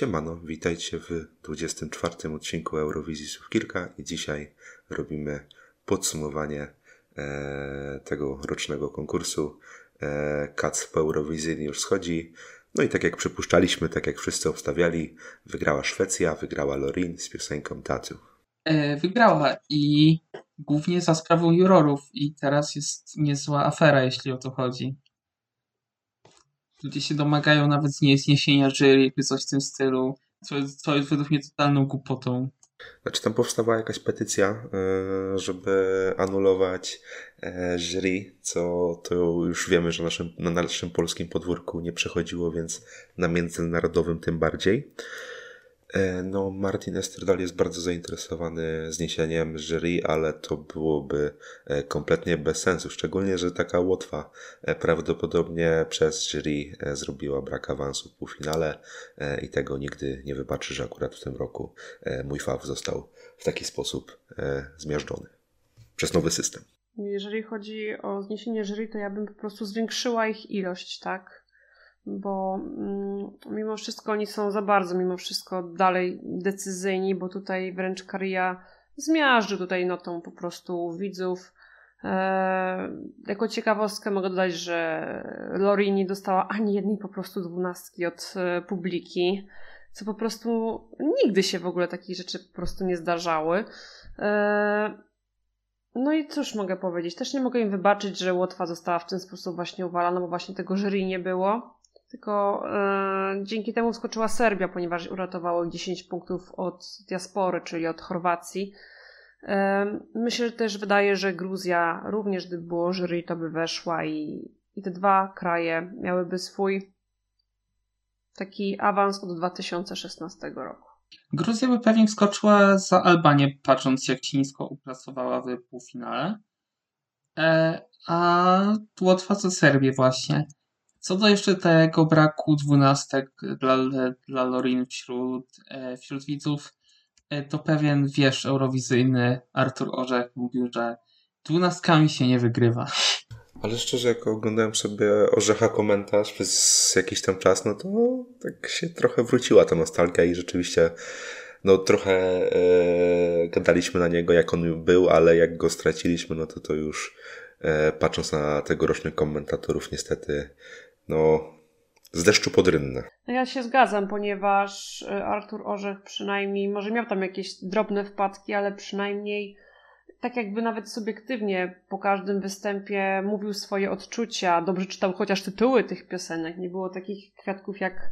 Siemano, witajcie w 24 odcinku Eurowizji Słów Kilka i dzisiaj robimy podsumowanie e, tego rocznego konkursu. E, Kac po Eurowizji już schodzi. No i tak jak przypuszczaliśmy, tak jak wszyscy obstawiali, wygrała Szwecja, wygrała Lorin z piosenką Tatu. E, wygrała i głównie za sprawą jurorów i teraz jest niezła afera, jeśli o to chodzi. Ludzie się domagają nawet zniesienia jury czy coś w tym stylu, co, co jest według mnie totalną głupotą. Znaczy tam powstała jakaś petycja, e, żeby anulować e, jury, co to już wiemy, że naszym, na naszym polskim podwórku nie przechodziło, więc na międzynarodowym tym bardziej. E, no, Martin Esterdal jest bardzo zainteresowany zniesieniem jury, ale to byłoby e, kompletnie bez sensu. Szczególnie, że taka Łotwa e, prawdopodobnie przez jury zrobiła brak awansu w półfinale i tego nigdy nie wybaczy, że akurat w tym roku mój faw został w taki sposób zmiażdżony przez nowy system. Jeżeli chodzi o zniesienie jury, to ja bym po prostu zwiększyła ich ilość, tak? Bo mm, mimo wszystko oni są za bardzo, mimo wszystko dalej decyzyjni, bo tutaj wręcz Karia zmiażdży tutaj notą po prostu widzów. E, jako ciekawostkę mogę dodać, że Lori nie dostała ani jednej po prostu dwunastki od e, publiki, co po prostu nigdy się w ogóle takich rzeczy po prostu nie zdarzały. E, no i cóż mogę powiedzieć? Też nie mogę im wybaczyć, że Łotwa została w ten sposób właśnie uwalana, bo właśnie tego jury nie było. Tylko e, dzięki temu wskoczyła Serbia, ponieważ uratowało 10 punktów od diaspory, czyli od Chorwacji. E, myślę że też wydaje, że Gruzja również gdyby było jury, to by weszła i, i te dwa kraje miałyby swój taki awans od 2016 roku. Gruzja by pewnie wskoczyła za Albanię, patrząc jak ci nisko upracowała w półfinale. E, a Łotwa za Serbię właśnie. Co do jeszcze tego braku dwunastek dla, dla Lorin wśród, e, wśród widzów, e, to pewien wiesz eurowizyjny Artur Orzech mówił, że dwunastkami się nie wygrywa. Ale szczerze, jak oglądałem sobie Orzecha komentarz przez jakiś tam czas, no to tak się trochę wróciła ta nostalgia i rzeczywiście no trochę e, gadaliśmy na niego, jak on był, ale jak go straciliśmy, no to to już e, patrząc na tegorocznych komentatorów, niestety no, z deszczu pod rynne. No ja się zgadzam, ponieważ y, Artur Orzech przynajmniej, może miał tam jakieś drobne wpadki, ale przynajmniej tak jakby nawet subiektywnie po każdym występie mówił swoje odczucia, dobrze czytał chociaż tytuły tych piosenek. Nie było takich kwiatków jak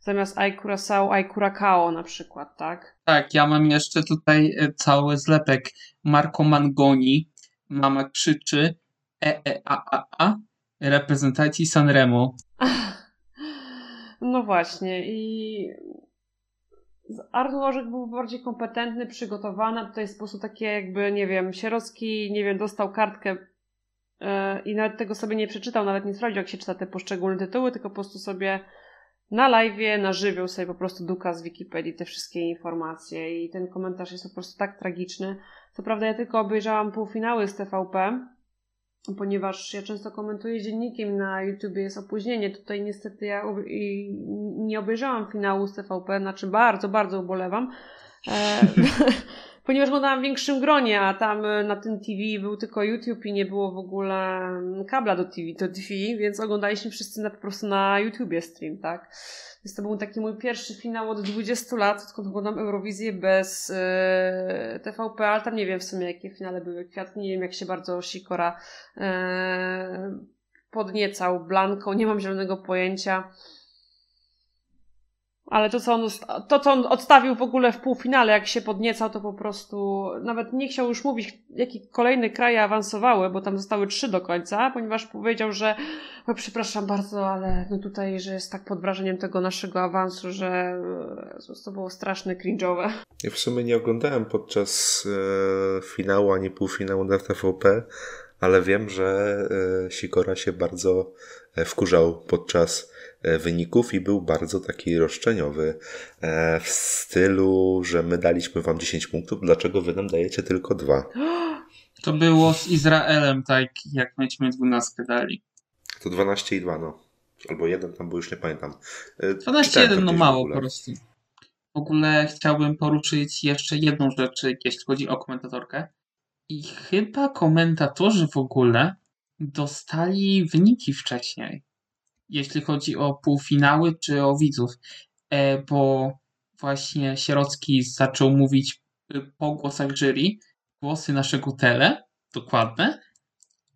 zamiast Ai Curacao, Ai Curacao na przykład, tak? Tak, ja mam jeszcze tutaj y, cały zlepek Marco Mangoni, Mama krzyczy, e, e, a, a, a, reprezentacji Sanremo. No właśnie i Artur był bardziej kompetentny, przygotowany, tutaj w sposób taki jakby, nie wiem, Sierowski, nie wiem, dostał kartkę yy, i nawet tego sobie nie przeczytał, nawet nie sprawdził, jak się czyta te poszczególne tytuły, tylko po prostu sobie na live, na żywioł sobie po prostu duka z Wikipedii te wszystkie informacje i ten komentarz jest po prostu tak tragiczny. Co prawda ja tylko obejrzałam półfinały z TVP, ponieważ ja często komentuję dziennikiem na YouTube jest opóźnienie. Tutaj niestety ja nie obejrzałam finału z TVP, na czym bardzo, bardzo ubolewam. E, ponieważ oglądałam w większym gronie, a tam e, na tym TV był tylko YouTube i nie było w ogóle mm, kabla do TV, do TV więc oglądaliśmy wszyscy na, po prostu na YouTubie stream, tak? Więc to był taki mój pierwszy finał od 20 lat, odkąd oglądam Eurowizję bez e, TVP, ale tam nie wiem w sumie jakie finale były kwiatki, nie wiem jak się bardzo Sikora e, podniecał Blanką, nie mam zielonego pojęcia. Ale to co, on, to, co on odstawił w ogóle w półfinale, jak się podniecał, to po prostu nawet nie chciał już mówić, jakie kolejne kraje awansowały, bo tam zostały trzy do końca, ponieważ powiedział, że o, przepraszam bardzo, ale no tutaj, że jest tak pod wrażeniem tego naszego awansu, że e, to było straszne cringe'owe. Ja w sumie nie oglądałem podczas e, finału ani półfinału na TVP, ale wiem, że e, Sikora się bardzo e, wkurzał podczas wyników i był bardzo taki roszczeniowy e, w stylu, że my daliśmy wam 10 punktów, dlaczego wy nam dajecie tylko dwa? To było z Izraelem, tak jak myśmy 12 dali. To 12 i 2, no. Albo jeden tam, bo już nie pamiętam. 12 e, i 1, no mało po prostu. w ogóle chciałbym poruszyć jeszcze jedną rzecz, jeśli chodzi o komentatorkę. I chyba komentatorzy w ogóle dostali wyniki wcześniej, jeśli chodzi o półfinały czy o widzów, e, bo właśnie Sierocki zaczął mówić y, po głosach jury, głosy naszego tele, dokładne,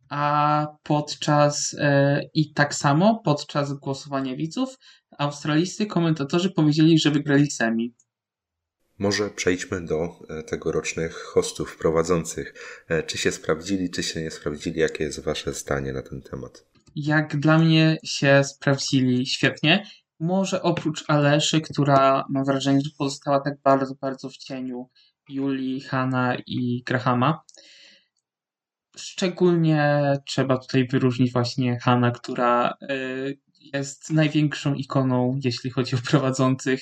a podczas e, i tak samo podczas głosowania widzów australijscy komentatorzy powiedzieli, że wygrali semi. Może przejdźmy do e, tegorocznych hostów prowadzących. Czy się sprawdzili, czy się nie sprawdzili? Jakie jest Wasze zdanie na ten temat? Jak dla mnie się sprawdzili świetnie. Może oprócz Aleszy, która mam wrażenie, że pozostała tak bardzo, bardzo w cieniu Julii, Hanna i Grahama. Szczególnie trzeba tutaj wyróżnić właśnie Hanna, która y, jest największą ikoną, jeśli chodzi o prowadzących.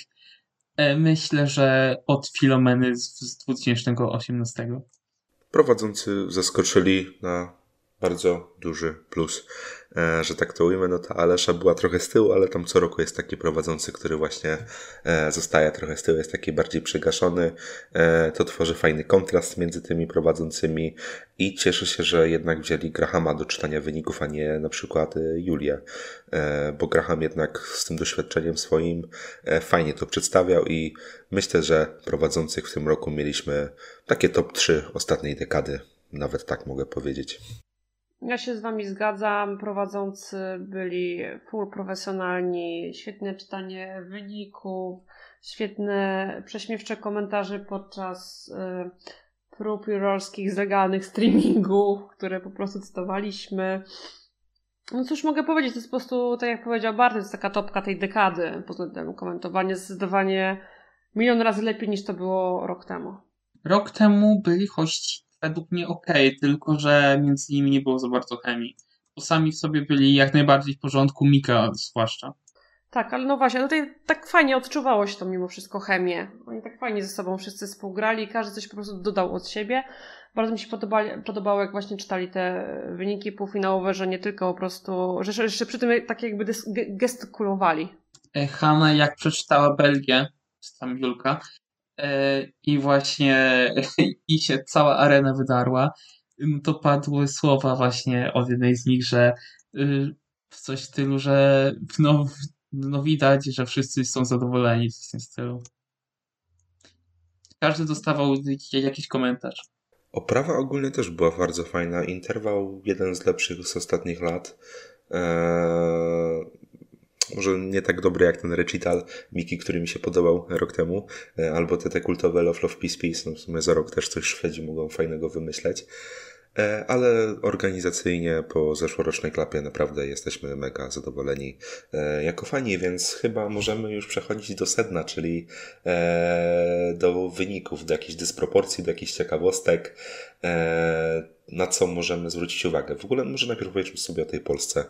E, myślę, że od Filomeny z 2018. Prowadzący zaskoczyli na bardzo duży plus. E, że tak to ujmę, no ta Alesza była trochę z tyłu, ale tam co roku jest taki prowadzący, który właśnie e, zostaje trochę z tyłu, jest taki bardziej przygaszony. E, to tworzy fajny kontrast między tymi prowadzącymi i cieszę się, że jednak wzięli Grahama do czytania wyników, a nie na przykład Julię, bo Graham jednak z tym doświadczeniem swoim fajnie to przedstawiał i myślę, że prowadzących w tym roku mieliśmy takie top 3 ostatniej dekady, nawet tak mogę powiedzieć. Ja się z Wami zgadzam. Prowadzący byli full profesjonalni, świetne czytanie wyników, świetne prześmiewcze komentarze podczas y, prób jurorskich z legalnych streamingów, które po prostu cytowaliśmy. No cóż mogę powiedzieć, to jest po prostu, tak jak powiedział Bartek, jest taka topka tej dekady pod względem komentowania, zdecydowanie milion razy lepiej niż to było rok temu. Rok temu byli hości według mnie ok, tylko że między nimi nie było za bardzo chemii. Bo sami w sobie byli jak najbardziej w porządku, Mika zwłaszcza. Tak, ale no właśnie, tutaj tak fajnie odczuwało się to mimo wszystko chemię. Oni tak fajnie ze sobą wszyscy współgrali i każdy coś po prostu dodał od siebie. Bardzo mi się podobali, podobało, jak właśnie czytali te wyniki półfinałowe, że nie tylko po prostu, że jeszcze przy tym tak jakby gestykulowali. E, Hanna jak przeczytała Belgię, tam Julka, i właśnie i się cała arena wydarła, no to padły słowa właśnie od jednej z nich, że y, coś w stylu, że no, no widać, że wszyscy są zadowoleni z tym stylu. Każdy dostawał jakiś komentarz. Oprawa ogólnie też była bardzo fajna. Interwał jeden z lepszych z ostatnich lat. Eee, może nie tak dobry jak ten recital Miki, który mi się podobał rok temu, e, albo te, te kultowe Love, Love, Peace, Peace, no w sumie za rok też coś Szwedzi mogą fajnego wymyśleć. E, ale organizacyjnie po zeszłorocznej klapie naprawdę jesteśmy mega zadowoleni e, jako fani, więc chyba możemy już przechodzić do sedna, czyli do wyników, do jakichś dysproporcji, do jakichś ciekawostek na co możemy zwrócić uwagę. W ogóle może najpierw powiedzmy sobie o tej Polsce.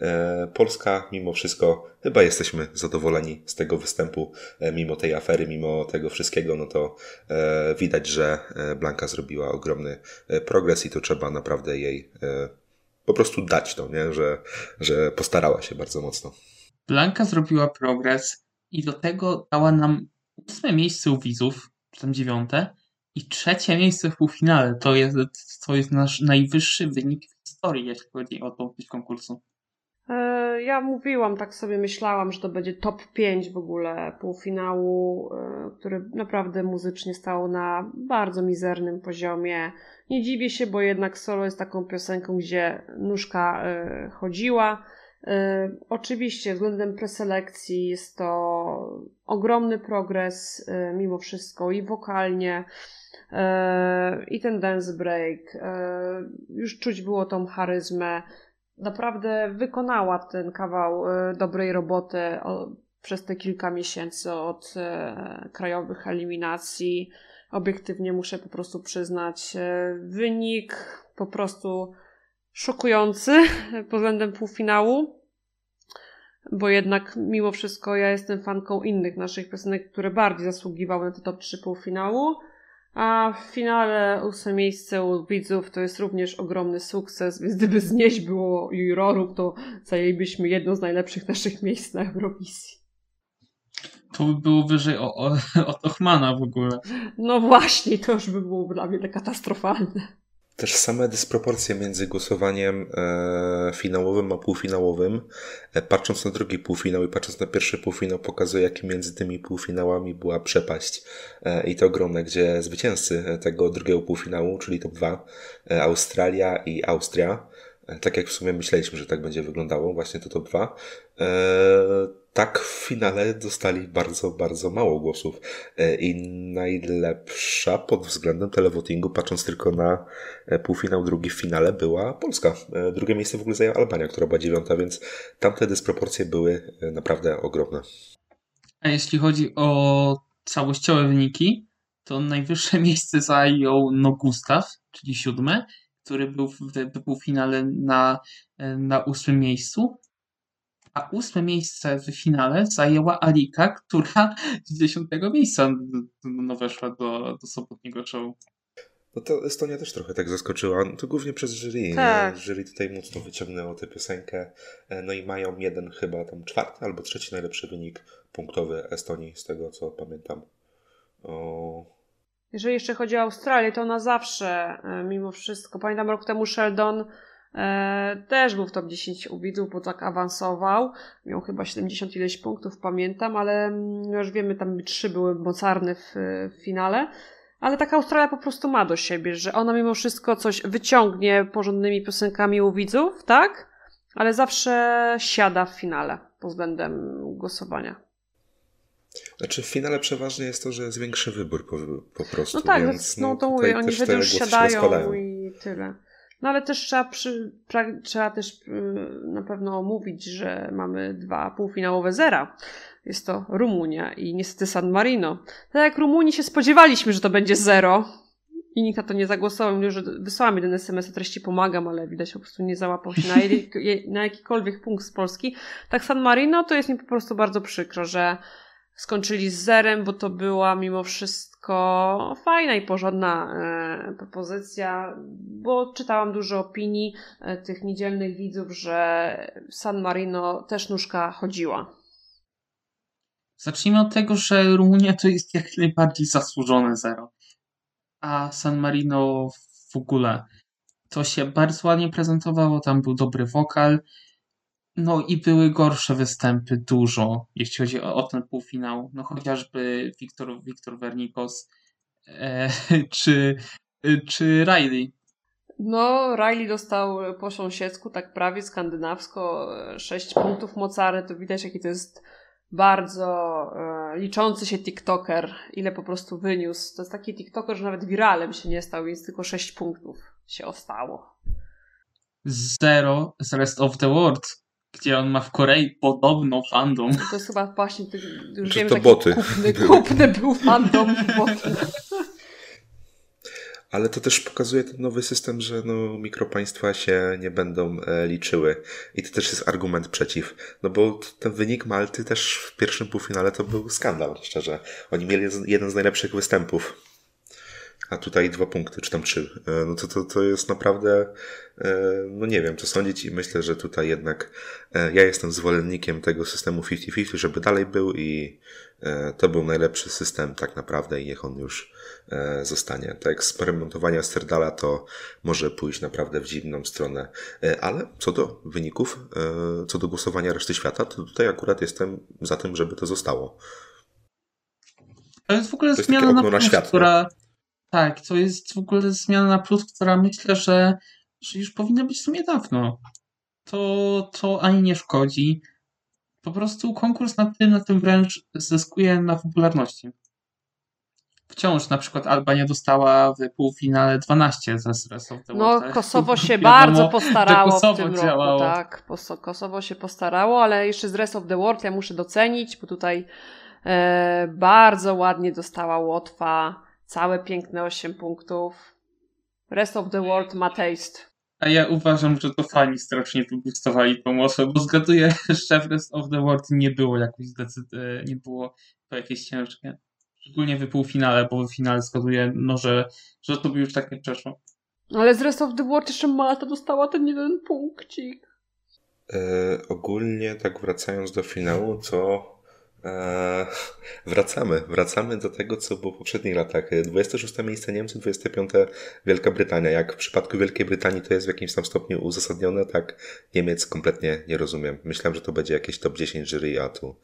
E, Polska, mimo wszystko, chyba jesteśmy zadowoleni z tego występu, e, mimo tej afery, mimo tego wszystkiego, no to e, widać, że Blanka zrobiła ogromny progres i to trzeba naprawdę jej po prostu dać to, nie? Że, że postarała się bardzo mocno. Blanka zrobiła progres i do tego dała nam ósme miejsce u widzów, czy tam dziewiąte, i trzecie miejsce w półfinale to jest, to jest nasz najwyższy wynik w historii, jeśli chodzi o tą konkursu. E, ja mówiłam, tak sobie myślałam, że to będzie top 5 w ogóle półfinału, e, który naprawdę muzycznie stał na bardzo mizernym poziomie. Nie dziwię się, bo jednak solo jest taką piosenką, gdzie nóżka e, chodziła. Oczywiście względem preselekcji jest to ogromny progres mimo wszystko i wokalnie, E, i ten dance break. Już czuć było tą charyzmę. Naprawdę wykonała ten kawał dobrej roboty przez te kilka miesięcy od krajowych eliminacji. Obiektywnie muszę po prostu przyznać, wynik po prostu szokujący pod względem półfinału bo jednak mimo wszystko ja jestem fanką innych naszych piosenek, które bardziej zasługiwały na te top 3 półfinału. A w finale ósme miejsce u widzów to jest również ogromny sukces, więc gdyby znieść było jurorów, to zajęlibyśmy jedno z najlepszych naszych miejsc na Eurowizji. to by było wyżej o, o, od Ochmana w ogóle. No właśnie, to już by było dla mnie katastrofalne. Też same dysproporcje między głosowaniem e, finałowym a półfinałowym, e, patrząc na drugi półfinał i patrząc na pierwszy półfinał, pokazuje, jakie między tymi półfinałami była przepaść. E, I to ogromne, gdzie zwycięzcy tego drugiego półfinału, czyli top 2, e, Australia i Austria, e, tak jak w sumie myśleliśmy, że tak będzie wyglądało, właśnie to top 2, tak w finale dostali bardzo, bardzo mało głosów. E, I najlepsza pod względem televotingu, patrząc tylko na e, półfinał, drugi w finale, była Polska. E, drugie miejsce w ogóle zajęła Albania, która była dziewiąta, więc tamte dysproporcje były naprawdę ogromne. A jeśli chodzi o całościowe wyniki, to najwyższe miejsce zajął No Gustaw, czyli siódme, który był w, w półfinale na, na ósmym miejscu a ósme miejsce w finale zajęła Alika, która z dziesiątego miejsca no, weszła do, do sobotniego show. No to Estonia też trochę tak zaskoczyła, to głównie przez jury. Tak. Jury tutaj mocno wyciągnęło tę piosenkę, e, no i mają jeden chyba tam czwarty albo trzeci najlepszy wynik punktowy Estonii, z tego co pamiętam. O... Jeżeli jeszcze chodzi o Australię, to ona zawsze, e, mimo wszystko, pamiętam rok temu Sheldon E, też był w top 10 u widzów, bo tak awansował. Miał chyba 70 ileś punktów, pamiętam, ale mm, już wiemy, tam trzy były mocarne w, w finale. Ale taka Australia po prostu ma do siebie, że ona mimo wszystko coś wyciągnie porządnymi piosenkami u widzów, tak? Ale zawsze siada w finale pod względem głosowania. Znaczy w finale przeważnie jest to, że jest większy wybór po, po prostu. No tak, więc, no, no to mówię, oni wtedy już siadają i tyle. No ale też trzeba, przy, pra, trzeba też yy, na pewno omówić, że mamy dwa półfinałowe zera. Jest to Rumunia i niestety San Marino. Tak jak Rumunii się spodziewaliśmy, że to będzie zero i nikt na to nie zagłosował. Mówię, że wysłałam jeden SMS o treści pomagam, ale widać po prostu nie załapał się na, na jakikolwiek punkt z Polski. Tak San Marino to jest mi po prostu bardzo przykro, że skończyli z zerem, bo to była mimo wszystko fajna i porządna e, propozycja, bo czytałam dużo opinii e, tych niedzielnych widzów, że San Marino też nóżka chodziła. Zacznijmy od tego, że Rumunia to jest jak najbardziej zasłużone zero. A San Marino w ogóle to się bardzo ładnie prezentowało, tam był dobry wokal, no i były gorsze występy dużo, jeśli chodzi o, o ten półfinał. No chociażby Wiktor, Wiktor Wernikos e, czy, czy Riley. No, Riley dostał po sąsiedzku, tak prawie skandynawsko, 6 punktów mocary. To widać, jaki to jest bardzo e, liczący się TikToker, ile po prostu wyniósł. To jest taki TikToker, że nawet wiralem się nie stał, więc tylko 6 punktów się ostało. Zero z Rest of the World gdzie on ma w Korei podobno fandom. To jest chyba właśnie, już wiem, to boty. Kupny, kupny był fandom boty. Ale to też pokazuje ten nowy system, że no, mikropaństwa się nie będą e, liczyły. I to też jest argument przeciw. No bo ten wynik Malty też w pierwszym półfinale to był skandal, szczerze. Oni mieli jeden z najlepszych występów a tutaj dwa punkty, czy tam trzy. E, no to, to, to jest naprawdę, e, no nie wiem, co sądzić i myślę, że tutaj jednak e, ja jestem zwolennikiem tego systemu 50-50, żeby dalej był i to był najlepszy system tak naprawdę i niech on już zostanie. To eksperymentowanie Sterdala to może pójść naprawdę w dziwną stronę, ale co do wyników, co do głosowania reszty świata, to tutaj akurat jestem za tym, żeby to zostało. To jest w ogóle to zmiana na, plus, świat, która, tak, to jest w ogóle zmiana na plus, która myślę, że, że już powinna być w sumie dawno. To, to ani nie szkodzi. Po prostu konkurs na tym, na tym wręcz zyskuje na popularności. Wciąż na przykład Albania dostała w półfinale 12 ze of the No, Kosowo się bardzo postarało w tym działało. roku. Tak, Kosowo się postarało, ale jeszcze z Rest of the World ja muszę docenić, bo tutaj e, bardzo ładnie dostała Łotwa Całe piękne 8 punktów. Rest of the world ma taste. A ja uważam, że to fani strasznie wybustowali tą osobę, bo zgaduję, że w Rest of the World nie było jakoś zdecyd- nie było to jakieś ciężkie. Szczególnie w półfinale, bo w finale zgaduję, no, że, że to by już tak nie przeszło. Ale z Rest of the World jeszcze Malta dostała ten jeden punkcik. Yy, ogólnie, tak wracając do finału, to Eee, wracamy, wracamy do tego, co było w poprzednich latach. 26 miejsce Niemcy, 25 Wielka Brytania. Jak w przypadku Wielkiej Brytanii to jest w jakimś tam stopniu uzasadnione, tak Niemiec kompletnie nie rozumiem. Myślałem, że to będzie jakieś top 10 jury, a tu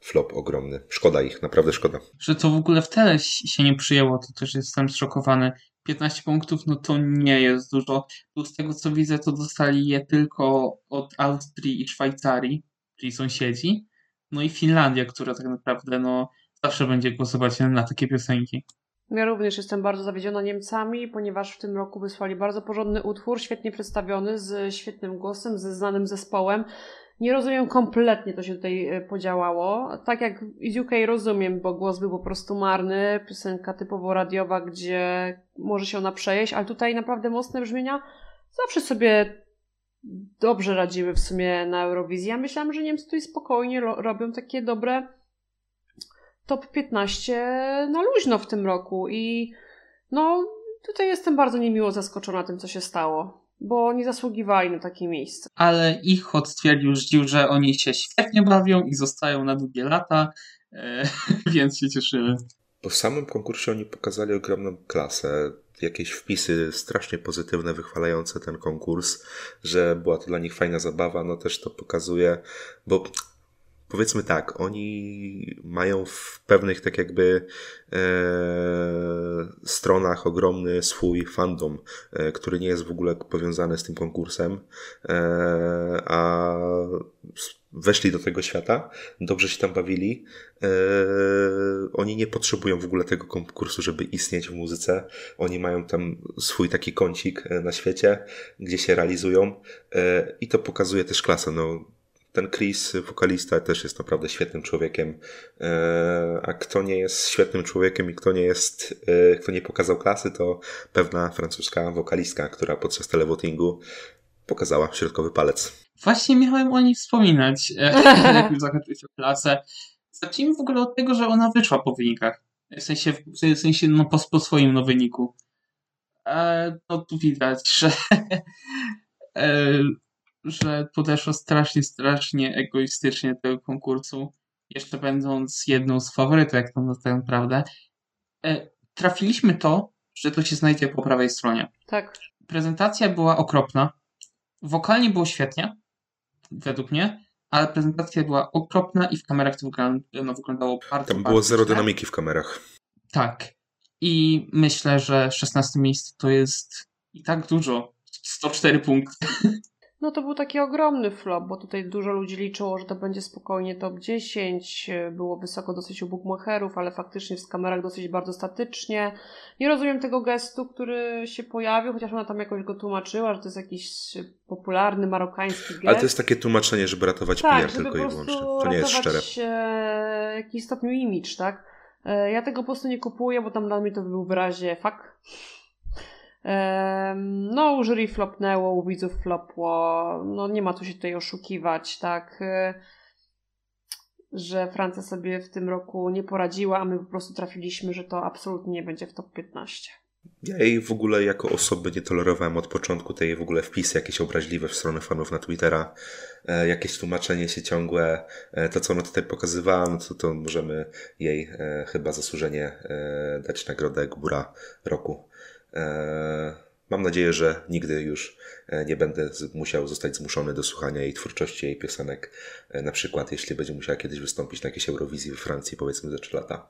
flop ogromny. Szkoda ich, naprawdę szkoda. Że to w ogóle w tele się nie przyjęło, to też jestem zszokowany. 15 punktów, no to nie jest dużo. Z tego co widzę, to dostali je tylko od Austrii i Szwajcarii, czyli sąsiedzi. No i Finlandia, która tak naprawdę no, zawsze będzie głosować na takie piosenki. Ja również jestem bardzo zawiedziona Niemcami, ponieważ w tym roku wysłali bardzo porządny utwór, świetnie przedstawiony, z świetnym głosem, ze znanym zespołem. Nie rozumiem kompletnie, to się tutaj e, podziałało. Tak jak z UK rozumiem, bo głos był po prostu marny, piosenka typowo radiowa, gdzie może się ona przejeść, ale tutaj naprawdę mocne brzmienia zawsze sobie dobrze radziły w sumie na Eurowizji. Ja myślałam, że Niemcy tutaj spokojnie robią takie dobre top 15 na luźno w tym roku i no tutaj jestem bardzo niemiło zaskoczona tym, co się stało bo nie zasługiwali na takie miejsce. Ale ich hot stwierdził, że oni się świetnie bawią i zostają na długie lata, e, więc się cieszymy. Po samym konkursie oni pokazali ogromną klasę. Jakieś wpisy strasznie pozytywne, wychwalające ten konkurs, że była to dla nich fajna zabawa, no też to pokazuje, bo powiedzmy tak, oni mają w pewnych tak jakby e, stronach ogromny swój fandom, e, który nie jest w ogóle powiązany z tym konkursem, e, a weszli do tego świata, dobrze się tam bawili. E, oni nie potrzebują w ogóle tego konkursu, żeby istnieć w muzyce. Oni mają tam swój taki kącik e, na świecie, gdzie się realizują e, i to pokazuje też klasę. No, ten Chris, wokalista, też jest naprawdę świetnym człowiekiem. E, a kto nie jest świetnym człowiekiem i kto nie jest, kto nie pokazał klasy, to pewna francuska wokalistka, która podczas televotingu pokazała środkowy palec. Właśnie miałem o niej wspominać, e, jak już zakończyć klasę. Zacznijmy w ogóle od tego, że ona wyszła po wynikach. W sensie, w sensie no, po, po swoim no, wyniku. no tu widać, że że podeszło strasznie, strasznie egoistycznie do tego konkursu, jeszcze będąc jedną z faworytek tak naprawdę. E, trafiliśmy to, że to się znajdzie po prawej stronie. Tak. Prezentacja była okropna. Wokalnie było świetnie, według mnie, ale prezentacja była okropna i w kamerach to wyglądało, no, wyglądało bardzo Tam było zero dynamiki w kamerach. Tak. I myślę, że 16 miejsce to jest i tak dużo. 104 punkty. No to był taki ogromny flop, bo tutaj dużo ludzi liczyło, że to będzie spokojnie top 10, było wysoko dosyć u bookmacherów, ale faktycznie w kamerach dosyć bardzo statycznie. Nie rozumiem tego gestu, który się pojawił, chociaż ona tam jakoś go tłumaczyła, że to jest jakiś popularny marokański gest. Ale to jest takie tłumaczenie, żeby ratować tak, PR tylko i wyłącznie. To nie jest szczere. E, jakiś stopniu image, tak? E, ja tego po prostu nie kupuję, bo tam dla mnie to był wyrazie fuck no, u jury flopnęło, u widzów flopło. No, nie ma tu się tutaj oszukiwać, tak? E, że Francja sobie w tym roku nie poradziła, a my po prostu trafiliśmy, że to absolutnie nie będzie w top 15. Ja jej w ogóle jako osoby nie tolerowałem od początku, tej w ogóle wpisy jakieś obraźliwe w stronę fanów na Twittera, e, jakieś tłumaczenie się ciągłe, e, to co ona tutaj pokazywała, no to, to możemy jej chyba zasłużenie dać nagrodę Gbura roku. E, mam nadzieję, że nigdy już e, nie będę musiał zostać zmuszony do słuchania jej twórczości, jej piosenek. E, na przykład, jeśli będzie musiała kiedyś wystąpić na jakiejś Eurowizji we Francji, powiedzmy za 3 lata.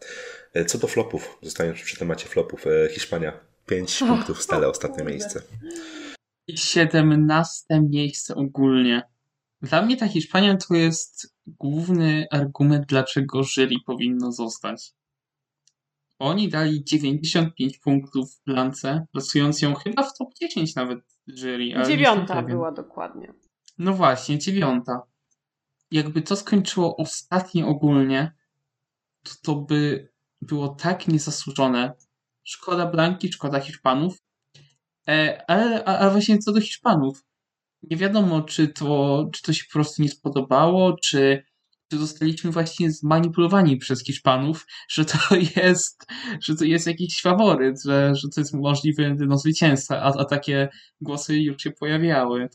Co do flopów, zostając przy temacie flopów, Hiszpania 5 punktów w stale, ostatnie miejsce. I 17 miejsce ogólnie. Dla mnie ta Hiszpania to jest główny argument, dlaczego jury powinno zostać. Oni dali 95 punktów w Blance, plasując ją chyba w top 10 nawet jury. Dziewiąta była dokładnie. No właśnie, dziewiąta. Jakby to skończyło ostatnie ogólnie, to to by było tak niezasłużone. Szkoda Blanki, szkoda Hiszpanów. E, ale a, a właśnie co do Hiszpanów. Nie wiadomo, czy to, czy to się po prostu nie spodobało, czy zostaliśmy właśnie zmanipulowani przez Hiszpanów, że to jest, że to jest jakiś faworyt, że, że to jest możliwy no, zwycięzca, a, a takie głosy już się pojawiały.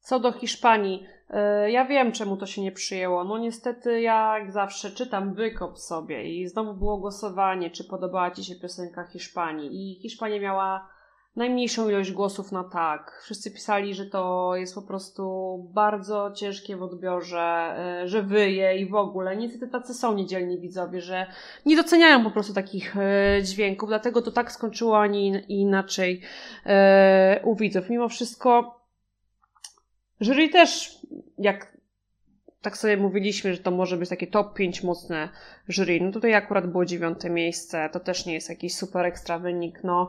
Co do Hiszpanii, e, ja wiem, czemu to się nie przyjęło. No niestety, ja jak zawsze czytam wykop sobie i znowu było głosowanie, czy podobała Ci się piosenka Hiszpanii. I Hiszpania miała najmniejszą ilość głosów na tak. Wszyscy pisali, że to jest po prostu bardzo ciężkie w odbiorze, e, że wyje i w ogóle. Niestety tacy są niedzielni widzowie, że nie doceniają po prostu takich e, dźwięków, dlatego to tak skończyło, ani inaczej u widzów. Mimo wszystko Jury też, jak tak sobie mówiliśmy, że to może być takie top 5 mocne jury, no tutaj akurat było dziewiąte miejsce, to też nie jest jakiś super ekstra wynik, no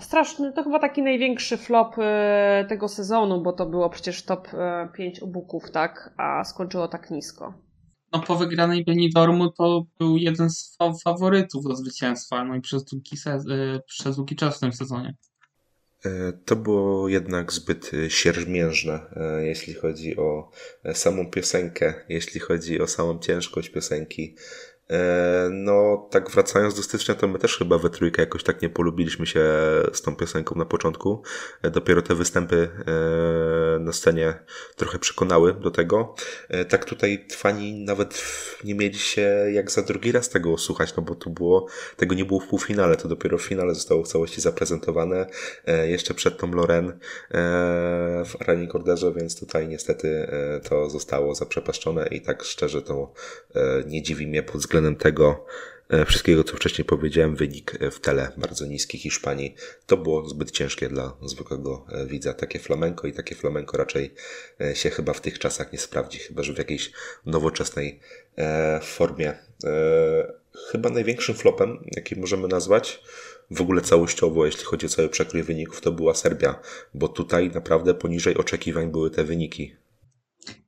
straszny, to chyba taki największy flop e, tego sezonu, bo to było przecież top 5 e, ubuków, tak, a skończyło tak nisko. No po wygranej Benidormu to był jeden z faworytów do zwycięstwa, no i przez długi, se- e, przez długi czas w tym sezonie. To było jednak zbyt siermiężne, jeśli chodzi o samą piosenkę, jeśli chodzi o samą ciężkość piosenki. E, no, tak wracając do stycznia, to my też chyba we trójkę jakoś tak nie polubiliśmy się z tą piosenką na początku. E, dopiero te występy e, na scenie trochę przekonały do tego. Tak tutaj fani nawet nie mieli się jak za drugi raz tego słuchać, no bo tu było, tego nie było w półfinale, to dopiero w finale zostało w całości zaprezentowane, jeszcze przed tą Loren w Arani Corderze, więc tutaj niestety to zostało zaprzepaszczone i tak szczerze to nie dziwi mnie pod względem względem tego e, wszystkiego, co wcześniej powiedziałem, wynik e, w tele bardzo niski Hiszpanii. To było zbyt ciężkie dla zwykłego e, widza. Takie flamenko i takie flamenko raczej się chyba w tych czasach nie sprawdzi, chyba że w jakiejś nowoczesnej formie. Chyba największym flopem, jaki możemy nazwać, w ogóle całościowo, jeśli chodzi o cały przekrój wyników, to była Serbia, bo tutaj naprawdę poniżej oczekiwań były te wyniki.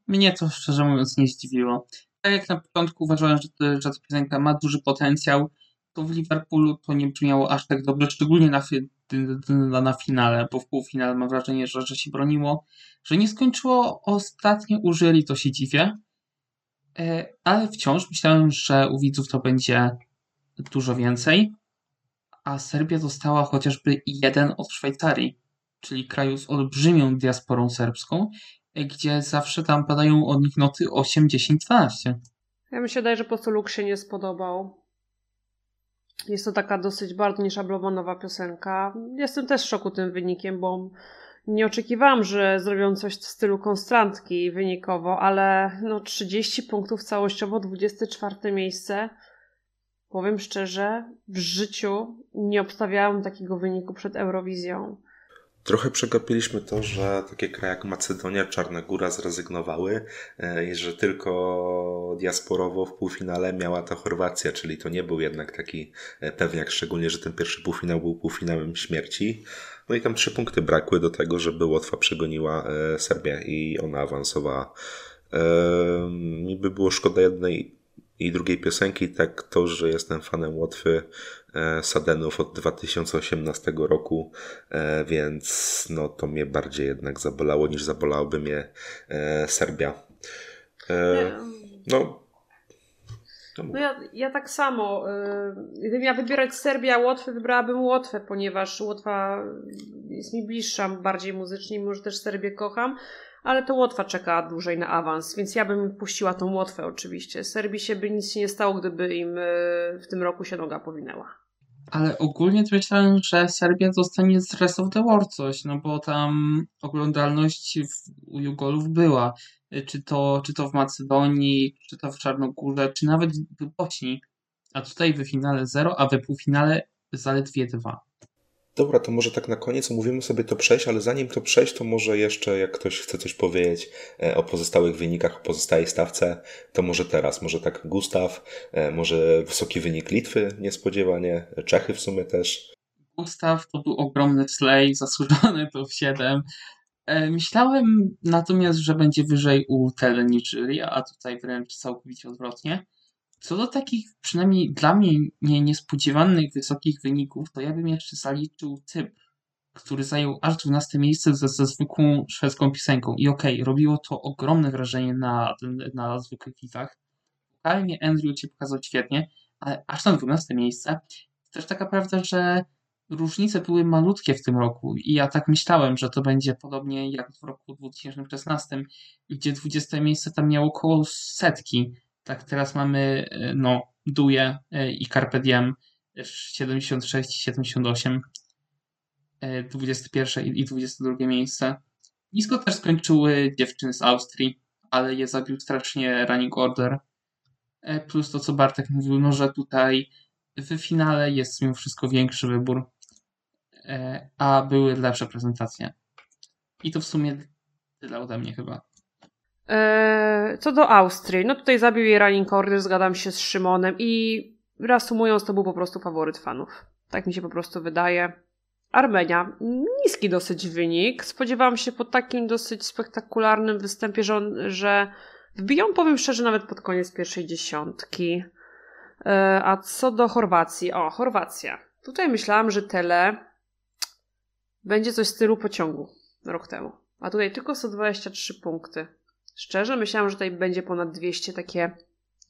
Mnie to szczerze mówiąc nie zdziwiło tak jak na początku uważałem, że, że ta piosenka ma duży potencjał, to w Liverpoolu to nie brzmiało aż tak dobrze, szczególnie na, na, na finale, bo w półfinale mam wrażenie, że, że się broniło, że nie skończyło ostatnio użyli, to się dziwię, e, ale wciąż myślałem, że u widzów to będzie dużo więcej, a Serbia dostała chociażby jeden od Szwajcarii, czyli kraju z olbrzymią diasporą serbską gdzie zawsze tam padają od nich noty 8, 10, 12. Ja mi się wydaje, że po prostu Luke się nie spodobał. Jest to taka dosyć bardzo nieszablonowa piosenka. Jestem też w szoku tym wynikiem, bo nie oczekiwałam, że zrobią coś w stylu konstrantki wynikowo, ale no 30 punktów całościowo, 24 miejsce. Powiem szczerze, w życiu nie obstawiałam takiego wyniku przed Eurowizją. Trochę przegapiliśmy to, że takie kraje jak Macedonia, Czarna Góra zrezygnowały e, i że tylko diasporowo w półfinale miała ta Chorwacja, czyli to nie był jednak taki e, pewniak, szczególnie, że ten pierwszy półfinał był półfinałem śmierci. No i tam trzy punkty brakły do tego, żeby Łotwa przegoniła e, Serbię i ona awansowała. Mi by było szkoda jednej i drugiej piosenki, tak to, że jestem fanem Łotwy Sadenów od 2018 roku, e, więc no to mnie bardziej jednak zabolało niż zabolałoby mnie e, Serbia. No, no ja, ja tak samo. Gdybym miała wybierać Serbię, Łotwę, wybrałabym Łotwę, ponieważ Łotwa jest mi bliższa bardziej muzycznie, mimo że też Serbię kocham ale to Łotwa czeka dłużej na awans, więc ja bym puściła tą Łotwę oczywiście. Serbii się by nic nie stało, gdyby im e, w tym roku się noga powinęła. Ale ogólnie to myślałem, że Serbia zostanie z Rest of the World coś, no bo tam oglądalność w, u Jugolów była. Czy to, czy to w Macedonii, czy to w Czarnogórze, czy nawet w Bośni. A tutaj w finale 0, a we półfinale zaledwie 2. Dobra, to może tak na koniec omówimy sobie to przejść, ale zanim to przejść, to może jeszcze jak ktoś chce coś powiedzieć e, o pozostałych wynikach, o pozostałej stawce, to może teraz, może tak Gustaw, e, może wysoki wynik Litwy niespodziewanie, Czechy w sumie też. Gustaw to był ogromny slay, zasłużony to w 7. E, myślałem natomiast, że będzie wyżej u Tele a tutaj wręcz całkowicie odwrotnie. Co do takich przynajmniej dla mnie nie, niespodziewanych wysokich wyników, to ja bym jeszcze zaliczył typ, który zajął aż 12 miejsce ze, ze zwykłą szwedzką piosenką. I okej, okay, robiło to ogromne wrażenie na, na zwykłych widzach. Wokalnie Andrew cię pokazał świetnie, ale aż na 12 miejsce. Też taka prawda, że różnice były malutkie w tym roku i ja tak myślałem, że to będzie podobnie jak w roku 2016, gdzie 20 miejsce tam miało około setki. Tak teraz mamy e, no Duje e, i Carpe Diem 76 78 21 i 22 miejsce. Nisko też skończyły dziewczyny z Austrii, ale je zabił strasznie running order. E, plus to, co Bartek mówił, no że tutaj w finale jest mimo wszystko większy wybór, e, a były lepsze prezentacje. I to w sumie tyle ode mnie chyba. E, co do Austrii, no tutaj zabił jej running order, zgadzam się z Szymonem i reasumując, to był po prostu faworyt fanów. Tak mi się po prostu wydaje. Armenia, niski dosyć wynik. Spodziewałam się po takim dosyć spektakularnym występie, że, on, że wbiją, powiem szczerze, nawet pod koniec pierwszej dziesiątki. E, a co do Chorwacji, o, Chorwacja. Tutaj myślałam, że tele będzie coś w stylu pociągu rok temu. A tutaj tylko 123 punkty. Szczerze, myślałam, że tutaj będzie ponad 200 takie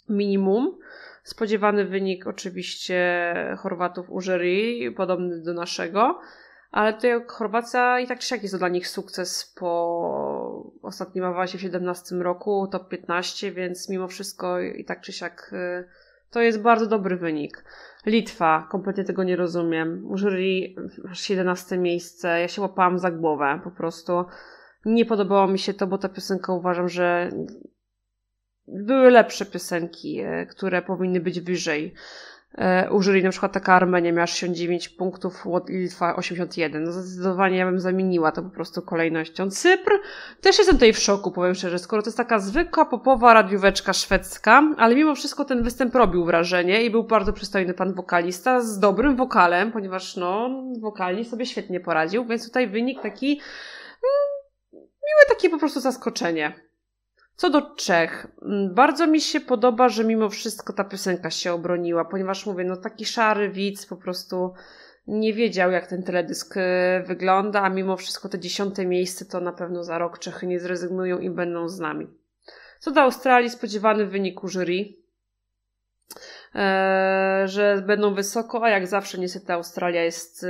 minimum. Spodziewany wynik oczywiście Chorwatów u jury, podobny do naszego, ale tutaj Chorwacja i tak czy siak jest to dla nich sukces po ostatnim awansie w 17 roku, top 15, więc mimo wszystko i tak czy siak y, to jest bardzo dobry wynik. Litwa, kompletnie tego nie rozumiem. U aż 11 miejsce, ja się łapałam za głowę po prostu. Nie podobało mi się to, bo ta piosenka uważam, że były lepsze piosenki, e, które powinny być wyżej. E, u jury na przykład taka Armenia miała 69 punktów, Litwa 81. No zdecydowanie ja bym zamieniła to po prostu kolejnością. Cypr, też jestem tutaj w szoku, powiem szczerze, skoro to jest taka zwykła popowa radióweczka szwedzka, ale mimo wszystko ten występ robił wrażenie i był bardzo przystojny pan wokalista z dobrym wokalem, ponieważ no, wokalnie sobie świetnie poradził, więc tutaj wynik taki miłe takie po prostu zaskoczenie. Co do Czech, mm, bardzo mi się podoba, że mimo wszystko ta piosenka się obroniła, ponieważ mówię, no taki szary widz po prostu nie wiedział, jak ten teledysk e, wygląda, a mimo wszystko te dziesiąte miejsce to na pewno za rok Czechy nie zrezygnują i będą z nami. Co do Australii, spodziewany wynik u jury, eee, że będą wysoko, a jak zawsze niestety Australia jest e,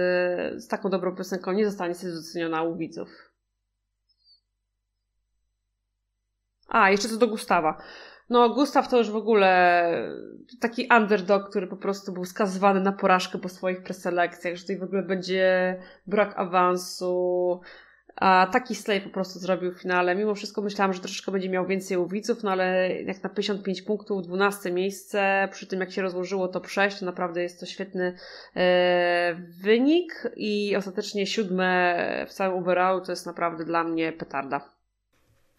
z taką dobrą piosenką, nie zostanie doceniona u widzów. A, jeszcze co do Gustawa. No, Gustaw to już w ogóle taki underdog, który po prostu był skazywany na porażkę po swoich preselekcjach, że tutaj w ogóle będzie brak awansu. A taki slay po prostu zrobił w finale. Mimo wszystko myślałam, że troszeczkę będzie miał więcej uwiców, no ale jak na 55 punktów, 12 miejsce, przy tym jak się rozłożyło to przejść, to naprawdę jest to świetny e, wynik i ostatecznie siódme w całym overall to jest naprawdę dla mnie petarda.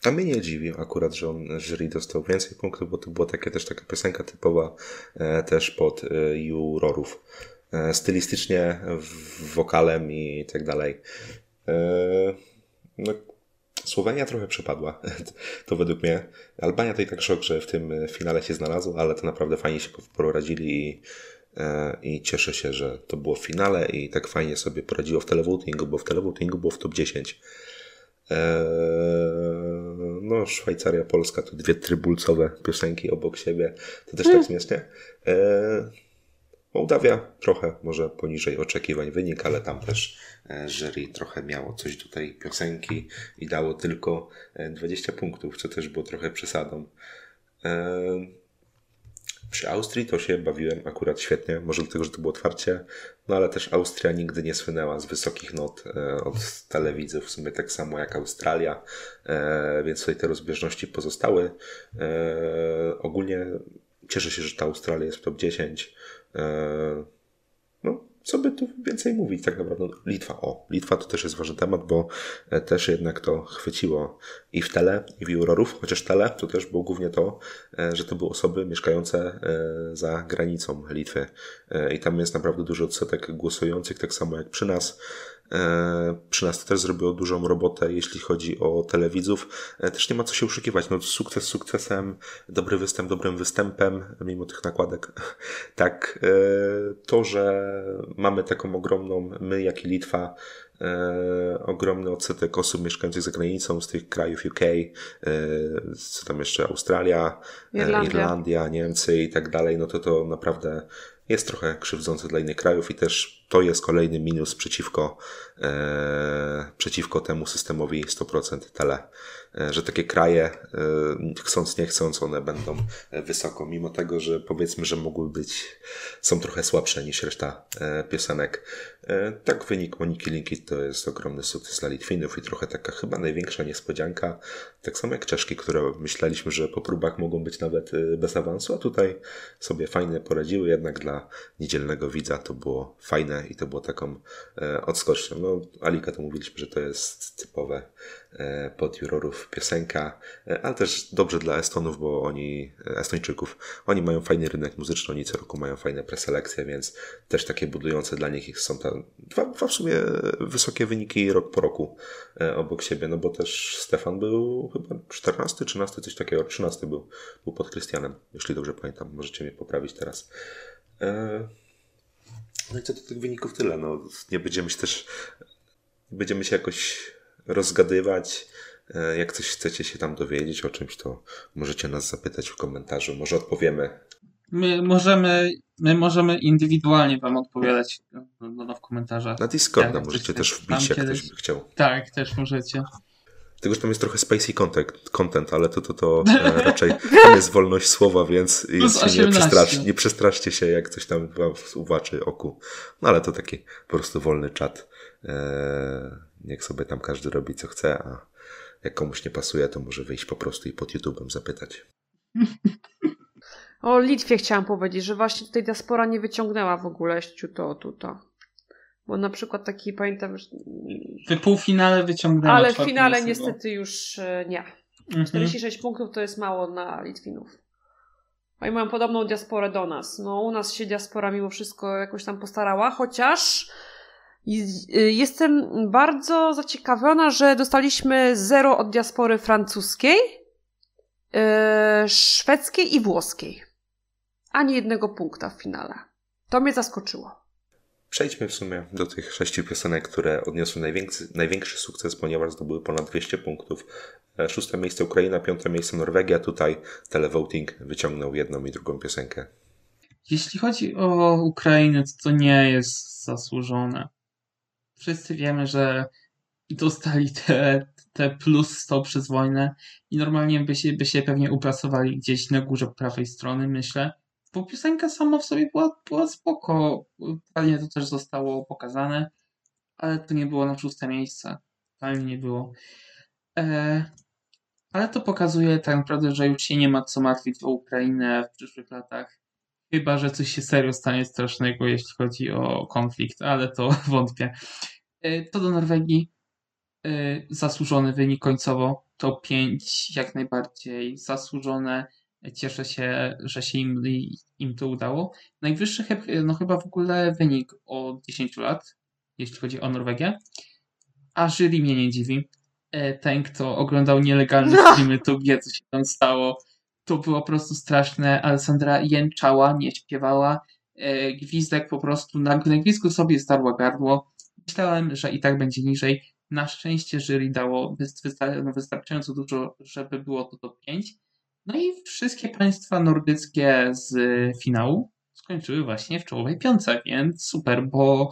A mnie nie dziwi akurat, że on jury dostał więcej punktów, bo to była takie, też taka piosenka typowa e, też pod e, jurorów. E, stylistycznie, w, wokalem i tak dalej. E, no, Słowenia trochę przepadła, to według mnie. Albania to i tak szok, że w tym finale się znalazł, ale to naprawdę fajnie się poradzili i, e, i cieszę się, że to było w finale i tak fajnie sobie poradziło w televotingu, bo w televotingu było w top 10. Eee, no, Szwajcaria, Polska to dwie trybulcowe piosenki obok siebie. To też tak hmm. śmiesznie. Eee, Mołdawia trochę może poniżej oczekiwań wynik, ale tam też e, jury trochę miało coś do tej piosenki i dało tylko 20 e, punktów, co też było trochę przesadą. Eee, przy Austrii to się bawiłem akurat świetnie, może dlatego, że to było otwarcie, no ale też Austria nigdy nie słynęła z wysokich not e, od telewidzów, w sumie tak samo jak Australia, e, więc tutaj te rozbieżności pozostały. E, ogólnie cieszę się, że ta Australia jest w top 10. No, co by tu więcej mówić tak naprawdę? Litwa, o, Litwa to też jest ważny temat, bo e, też jednak to chwyciło i w tele, i w jurorów, chociaż tele to też było głównie to, e, że to były osoby mieszkające e, za granicą Litwy i tam jest naprawdę duży odsetek głosujących, tak samo jak przy nas. E, przy nas też zrobiło dużą robotę, jeśli chodzi o telewidzów. E, też nie ma co się uszukiwać. No, sukces sukcesem, dobry występ dobrym występem, mimo tych nakładek. Tak, e, to, że mamy taką ogromną, my jak i Litwa, ogromny odsetek osób mieszkających za granicą z tych krajów UK, co tam jeszcze Australia, Irlandia. Irlandia, Niemcy i tak dalej, no to to naprawdę jest trochę krzywdzące dla innych krajów i też to jest kolejny minus przeciwko, e, przeciwko temu systemowi 100% tele. E, że takie kraje, e, chcąc nie chcąc, one będą wysoko, mimo tego, że powiedzmy, że mogły być, są trochę słabsze niż reszta e, piosenek. Tak, wynik Moniki Linki to jest ogromny sukces dla Litwinów i trochę taka chyba największa niespodzianka. Tak samo jak Czeszki, które myśleliśmy, że po próbach mogą być nawet bez awansu, a tutaj sobie fajnie poradziły, jednak dla niedzielnego widza to było fajne i to było taką odskocznią. No, Alika to mówiliśmy, że to jest typowe pod jurorów piosenka, e, ale też dobrze dla Estonów, bo oni, e, Estończyków, oni mają fajny rynek muzyczny, oni co roku mają fajne preselekcje, więc też takie budujące dla nich są tam dwa, dwa w sumie wysokie wyniki rok po roku e, obok siebie, no bo też Stefan był chyba 14, 13, coś takiego, 13 był, był pod Krystianem, jeśli dobrze pamiętam, możecie mnie poprawić teraz. No i co do tych wyników tyle, no nie będziemy się też, będziemy się jakoś rozgadywać, E, jak coś chcecie się tam dowiedzieć o czymś, to możecie nas zapytać w komentarzu. Może odpowiemy. My możemy, my możemy indywidualnie Wam odpowiadać no, no, w komentarzach. Na Discorda możecie też wbić, jak kiedyś... ktoś by chciał. Tak, też możecie. Tylko, że tam jest trochę spacey content, content ale to, to, to e, raczej tam jest wolność słowa, więc nie, przestrasz, nie przestraszcie się, jak coś tam uwaczy oku. No ale to taki po prostu wolny czat. Eee, niech sobie tam każdy robi co chce, a jak komuś nie pasuje, to może wyjść po prostu i pod YouTube'em zapytać. O Litwie chciałam powiedzieć, że właśnie tutaj diaspora nie wyciągnęła w ogóle to tuto. Bo na przykład taki, pamiętam... W półfinale wyciągnęła. Ale w finale niestety już e, nie. Mhm. 46 punktów to jest mało na Litwinów. Oni mają podobną diasporę do nas. No u nas się diaspora mimo wszystko jakoś tam postarała, chociaż Y, jestem bardzo zaciekawiona, że dostaliśmy zero od diaspory francuskiej, yy, szwedzkiej i włoskiej. Ani jednego punkta w finale. To mnie zaskoczyło. Przejdźmy w sumie do tych sześciu piosenek, które odniosły największy, największy sukces, ponieważ zdobyły ponad 200 punktów. E, szóste miejsce Ukraina, piąte miejsce Norwegia. Tutaj televoting wyciągnął jedną i drugą piosenkę. Jeśli chodzi o Ukrainę, to to nie jest zasłużone wszyscy wiemy, że dostali te, te plus 100 przez wojnę i normalnie by się, by się pewnie upracowali gdzieś na górze prawej strony, myślę. Bo piosenka sama w sobie była, była spoko. Fajnie to też zostało pokazane, ale to nie było na szóste miejsce. Fajnie nie było. E, ale to pokazuje tak naprawdę, że już się nie ma co martwić o Ukrainę w przyszłych latach. Chyba, że coś się serio stanie strasznego, jeśli chodzi o konflikt, ale to wątpię. E, to do Norwegii e, zasłużony wynik końcowo. To 5 jak najbardziej zasłużone. Cieszę się, że się im, im to udało. Najwyższy no chyba w ogóle wynik od 10 lat, jeśli chodzi o Norwegię. A jury mnie nie dziwi. E, ten, kto oglądał nielegalne no. streamy, to wie, co się tam stało. To było po prostu straszne. Alessandra jęczała, nie śpiewała. Gwizdek po prostu na, gwizdku sobie starła gardło Myślałem, że i tak będzie niżej. Na szczęście jury dało wystarczająco dużo, żeby było to top 5. No i wszystkie państwa nordyckie z finału skończyły właśnie w czołowej piątce, więc super, bo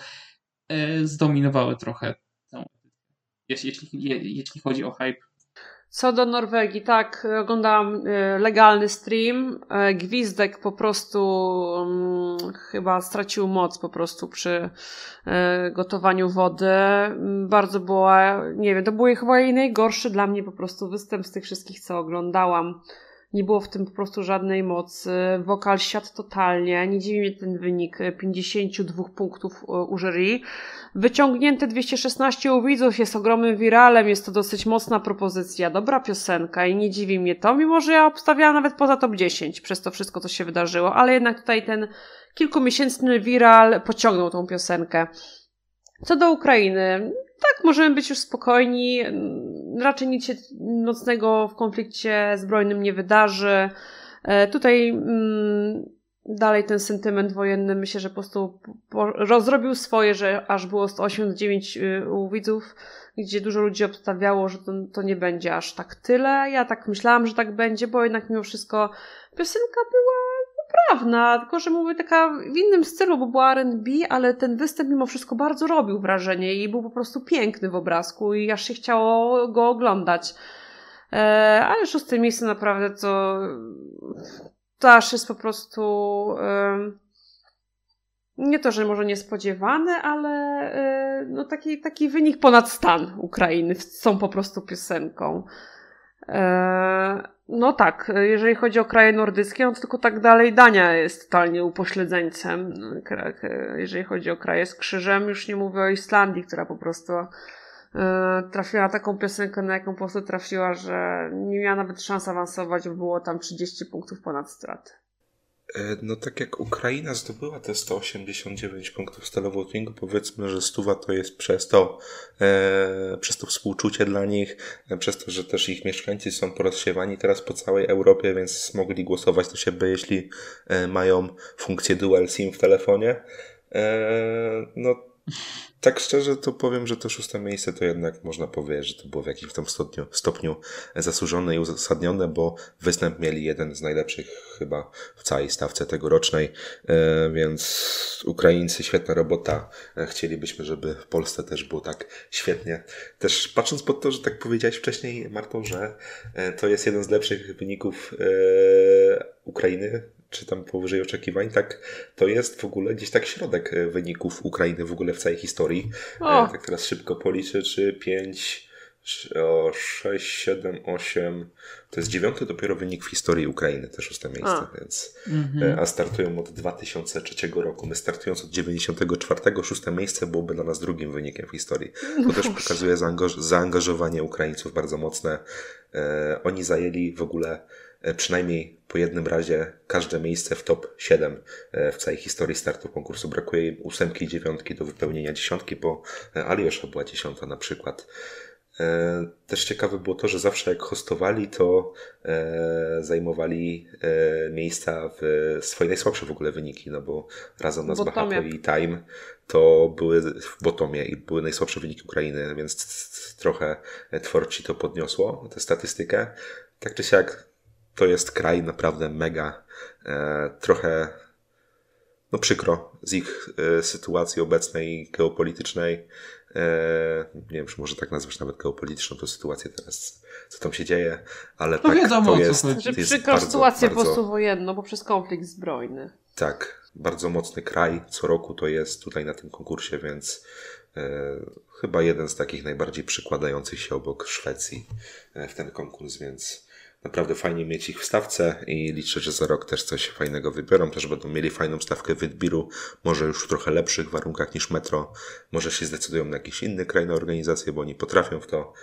e, zdominowały trochę tę jeśli, jeśli, chodzi o hype co do Norwegii, tak, oglądałam e, legalny stream. Gwizdek po prostu um, chyba stracił moc po prostu przy gotowaniu wody. Mm, bardzo była, nie wiem, to był chyba jej najgorszy dla mnie po prostu występ z tych wszystkich, co oglądałam. Nie było w tym po prostu żadnej mocy. Wokal siadł totalnie. Nie dziwi mnie ten wynik 52 punktów u jury. Wyciągnięte 216 u widzów jest ogromnym wiralem. Jest to dosyć mocna propozycja. Dobra piosenka i nie dziwi mnie to, mimo że ja obstawiałam nawet poza top 10 przez to wszystko, co się wydarzyło. Ale jednak tutaj ten kilkumiesięczny viral pociągnął tą piosenkę. Co do Ukrainy, tak, możemy być już spokojni. Raczej nic się nocnego w konflikcie zbrojnym nie wydarzy. E, tutaj mm, dalej ten sentyment wojenny myślę, że po prostu rozrobił swoje, że aż było 189 y, u widzów, gdzie dużo ludzi obstawiało, że to, to nie będzie aż tak tyle. Ja tak myślałam, że tak będzie, bo jednak mimo wszystko piosenka była poprawna, tylko że mówię taka w innym stylu, bo była R&B, ale ten występ mimo wszystko bardzo robił wrażenie i był po prostu piękny w obrazku i aż się chciało go oglądać. E, ale szóste miejsce naprawdę to, to aż jest po prostu nie to, że może niespodziewany, ale e, no taki, taki wynik ponad stan Ukrainy tą po prostu piosenką. E, no tak, jeżeli chodzi o kraje nordyckie, no to tylko tak dalej Dania jest totalnie upośledzeńcem. Jeżeli chodzi o kraje z krzyżem, już nie mówię o Islandii, która po prostu e, trafiła taką piosenkę, na jaką po prostu trafiła, że nie miała nawet szans awansować, bo było tam 30 punktów ponad straty. E, no tak jak Ukraina zdobyła te 189 punktów stalowotwingu, powiedzmy, że stuwa to jest przez to, e, przez to współczucie dla nich, e, przez to, że też ich mieszkańcy są porozsiewani teraz po całej Europie, więc mogli głosować do siebie, jeśli e, mają funkcję dual SIM w telefonie. E, no tak szczerze to powiem, że to szóste miejsce to jednak można powiedzieć, że to było w jakimś tam stopniu, stopniu zasłużone i uzasadnione, bo występ mieli jeden z najlepszych chyba w całej stawce tegorocznej, e, więc Ukraińcy świetna robota. E, chcielibyśmy, żeby w Polsce też było tak świetnie. Też patrząc pod to, że tak powiedziałeś wcześniej, Marto, że e, to jest jeden z lepszych wyników Ukrainy czy tam powyżej oczekiwań, tak to jest w ogóle gdzieś tak środek e, wyników Ukrainy w ogóle w całej historii. E, o. Tak teraz szybko policzę, czy 5, o 6, 7, 8. To jest dziewiąty dopiero wynik w historii Ukrainy, też szóste miejsce, a. więc mhm. a startują od 2003 roku. My startując od 94, szóste miejsce byłoby dla nas drugim wynikiem w historii. To też pokazuje zaangażowanie Ukraińców bardzo mocne. E, oni zajęli w ogóle E, przynajmniej po jednym razie każde miejsce w top 7 e, w całej historii startu konkursu. Brakuje im ósemki i dziewiątki do wypełnienia dziesiątki, bo e, Aliosza była dziesiąta na przykład. Też ciekawe było to, że zawsze jak hostowali, to zajmowali miejsca w swoje najsłabsze w ogóle wyniki, no bo razem na Bahato i Time to były w Botomie i były najsłabsze wyniki Ukrainy, więc trochę twórci to podniosło, tę statystykę. Tak czy siak to jest kraj naprawdę mega, e, trochę no przykro z ich e, sytuacji obecnej geopolitycznej. E, nie wiem, czy może tak nazwać nawet geopolityczną tę sytuację teraz, co tam się dzieje, ale no tak, wiadomo, to jest, to jest przykro bardzo, sytuację bardzo, postowojenną poprzez konflikt zbrojny. Tak, bardzo mocny kraj, co roku to jest tutaj na tym konkursie, więc e, chyba jeden z takich najbardziej przykładających się obok Szwecji e, w ten konkurs, więc Naprawdę fajnie mieć ich w stawce i liczę, że za rok też coś fajnego wybiorą. Też będą mieli fajną stawkę w Witbiru, może już w trochę lepszych warunkach niż Metro. Może się zdecydują na jakiś inny kraj na organizację, bo oni potrafią w to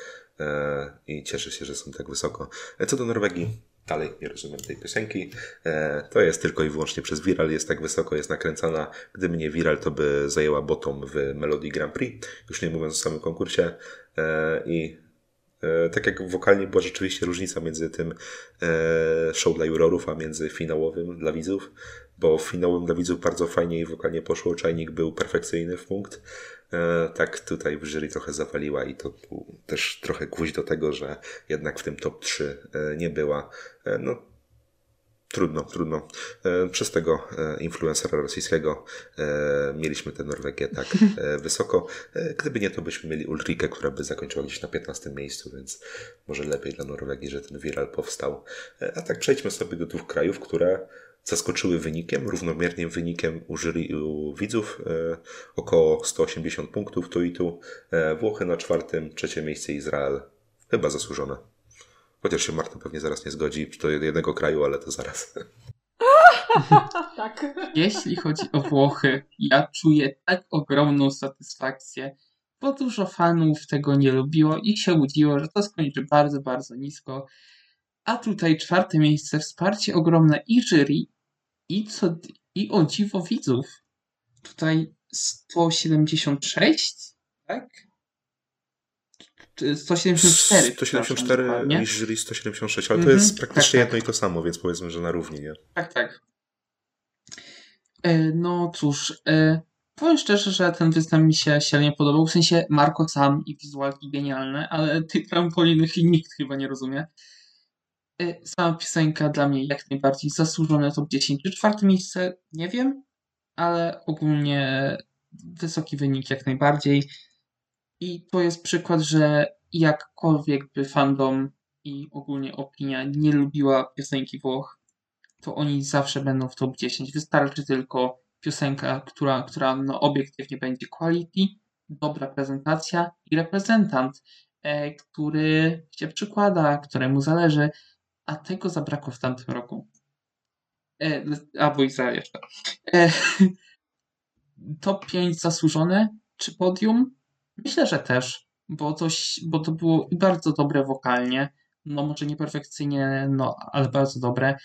e, i cieszę się, że są tak wysoko. E, co do Norwegii, dalej nie rozumiem tej piosenki. E, to jest tylko i wyłącznie przez Viral, jest tak wysoko, jest nakręcana. Gdyby nie Viral, to by zajęła bottom w Melody Grand Prix, już nie mówiąc o samym konkursie. I tak jak wokalnie była rzeczywiście różnica między tym e, show dla jurorów, a między finałowym dla widzów, bo finałowym dla widzów bardzo fajnie i wokalnie poszło, czajnik był perfekcyjny w punkt. E, tak tutaj w jury trochę zawaliła i to był też trochę gwóźdź do tego, że jednak w tym top 3 nie była. No, Trudno, trudno. E, przez tego e, influencera rosyjskiego e, mieliśmy tę Norwegię tak wysoko. Gdyby nie, to byśmy mieli Ulrikę, która by zakończyła gdzieś na 15 miejscu, więc może lepiej dla Norwegii, że ten viral powstał. A tak przejdźmy sobie do dwóch krajów, które zaskoczyły wynikiem, równomiernym wynikiem u jury u widzów, około 180 punktów tu i tu. Włochy na czwartym, trzecie miejsce Izrael. Chyba zasłużone. Chociaż się Marta pewnie zaraz nie zgodzi do jednego kraju, ale to zaraz. tak. Jeśli chodzi o Włochy, ja czuję tak ogromną satysfakcję, bo dużo fanów tego nie lubiło i się łudziło, że to skończy bardzo, bardzo nisko. A tutaj czwarte miejsce, wsparcie ogromne i jury, i, co, i o dziwo widzów. Tutaj 176, tak? 174. 174 i jury 176, ale to -hmm. jest praktycznie tak, tak. jedno i to samo, więc powiedzmy, że na równi, nie? Tak, tak. E, no cóż, e, powiem szczerze, że ten występ mi się średnio podobał, w sensie Marko sam i wizualki genialne, ale tych trampolinych nikt chyba nie rozumie. E, sama piosenka dla mnie jak najbardziej zasłużone top 10. Czwarte miejsce nie wiem, ale ogólnie wysoki wynik jak najbardziej. I to jest przykład, że jakkolwiek by fandom i ogólnie opinia nie lubiła piosenki Włoch, to oni zawsze będą w top 10. Wystarczy tylko piosenka, która, która no, obiektywnie będzie quality, dobra prezentacja i reprezentant, e, który się przykłada, któremu zależy, a tego zabrakło w tamtym roku. E, albo Izrael jeszcze. E, top 5 zasłużone, czy podium? Myślę, że też, bo, coś, bo to było bardzo dobre wokalnie, no może nie perfekcyjnie, no ale bardzo dobre.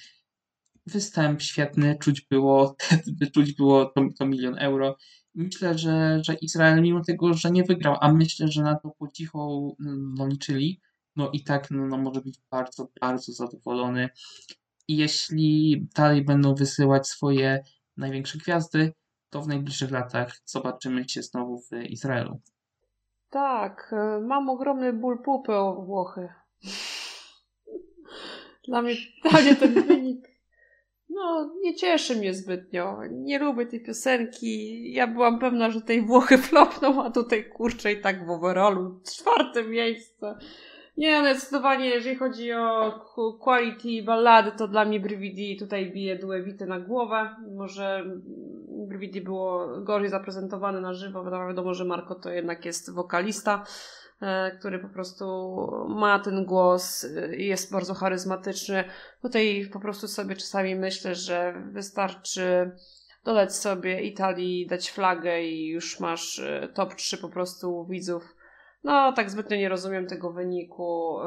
Występ świetny, czuć było, czuć było to, to milion euro. Myślę, że, że Izrael, mimo tego, że nie wygrał, a myślę, że na to po cichu no, liczyli, no i tak no, no, może być bardzo, bardzo zadowolony. I jeśli dalej będą wysyłać swoje największe gwiazdy, to w najbliższych latach zobaczymy się znowu w Izraelu. Tak, e, mam ogromny ból pupy o Włochy. Dla mnie, ten wynik no, nie cieszy mnie zbytnio. Nie lubię tej piosenki. Ja byłam pewna, że tej Włochy flopną, a tutaj kurczę i tak w overallu czwarte miejsce. Nie, no zdecydowanie, jeżeli chodzi o quality ballady, to dla mnie Brividi tutaj bije duewity na głowę. Może Brividi było gorzej zaprezentowane na żywo, wiadomo, że Marko to jednak jest wokalista, e, który po prostu ma ten głos i jest bardzo charyzmatyczny. Tutaj po prostu sobie czasami myślę, że wystarczy dodać sobie Italii, dać flagę i już masz e, top 3 po prostu widzów no, tak zbytnio nie rozumiem tego wyniku.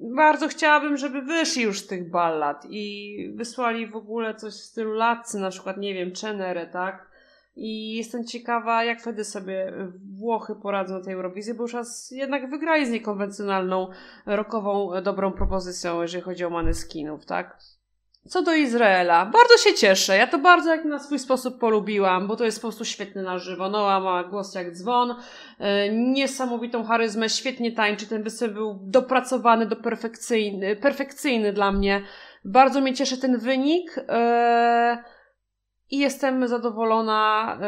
Bardzo chciałabym, żeby wyszli już z tych ballad i wysłali w ogóle coś w stylu Latcy, na przykład, nie wiem, Czenere, tak? I jestem ciekawa, jak wtedy sobie Włochy poradzą na tej Eurowizji, bo już raz jednak wygrali z niekonwencjonalną, rokową, dobrą propozycją, jeżeli chodzi o Maneskinów, tak? Co do Izraela, bardzo się cieszę. Ja to bardzo jak na swój sposób polubiłam, bo to jest po prostu świetny na żywo. Noa ma głos jak dzwon, yy, niesamowitą charyzmę, świetnie tańczy. Ten występ był dopracowany, do perfekcyjny, perfekcyjny dla mnie. Bardzo mnie cieszy ten wynik. Yy, I jestem zadowolona,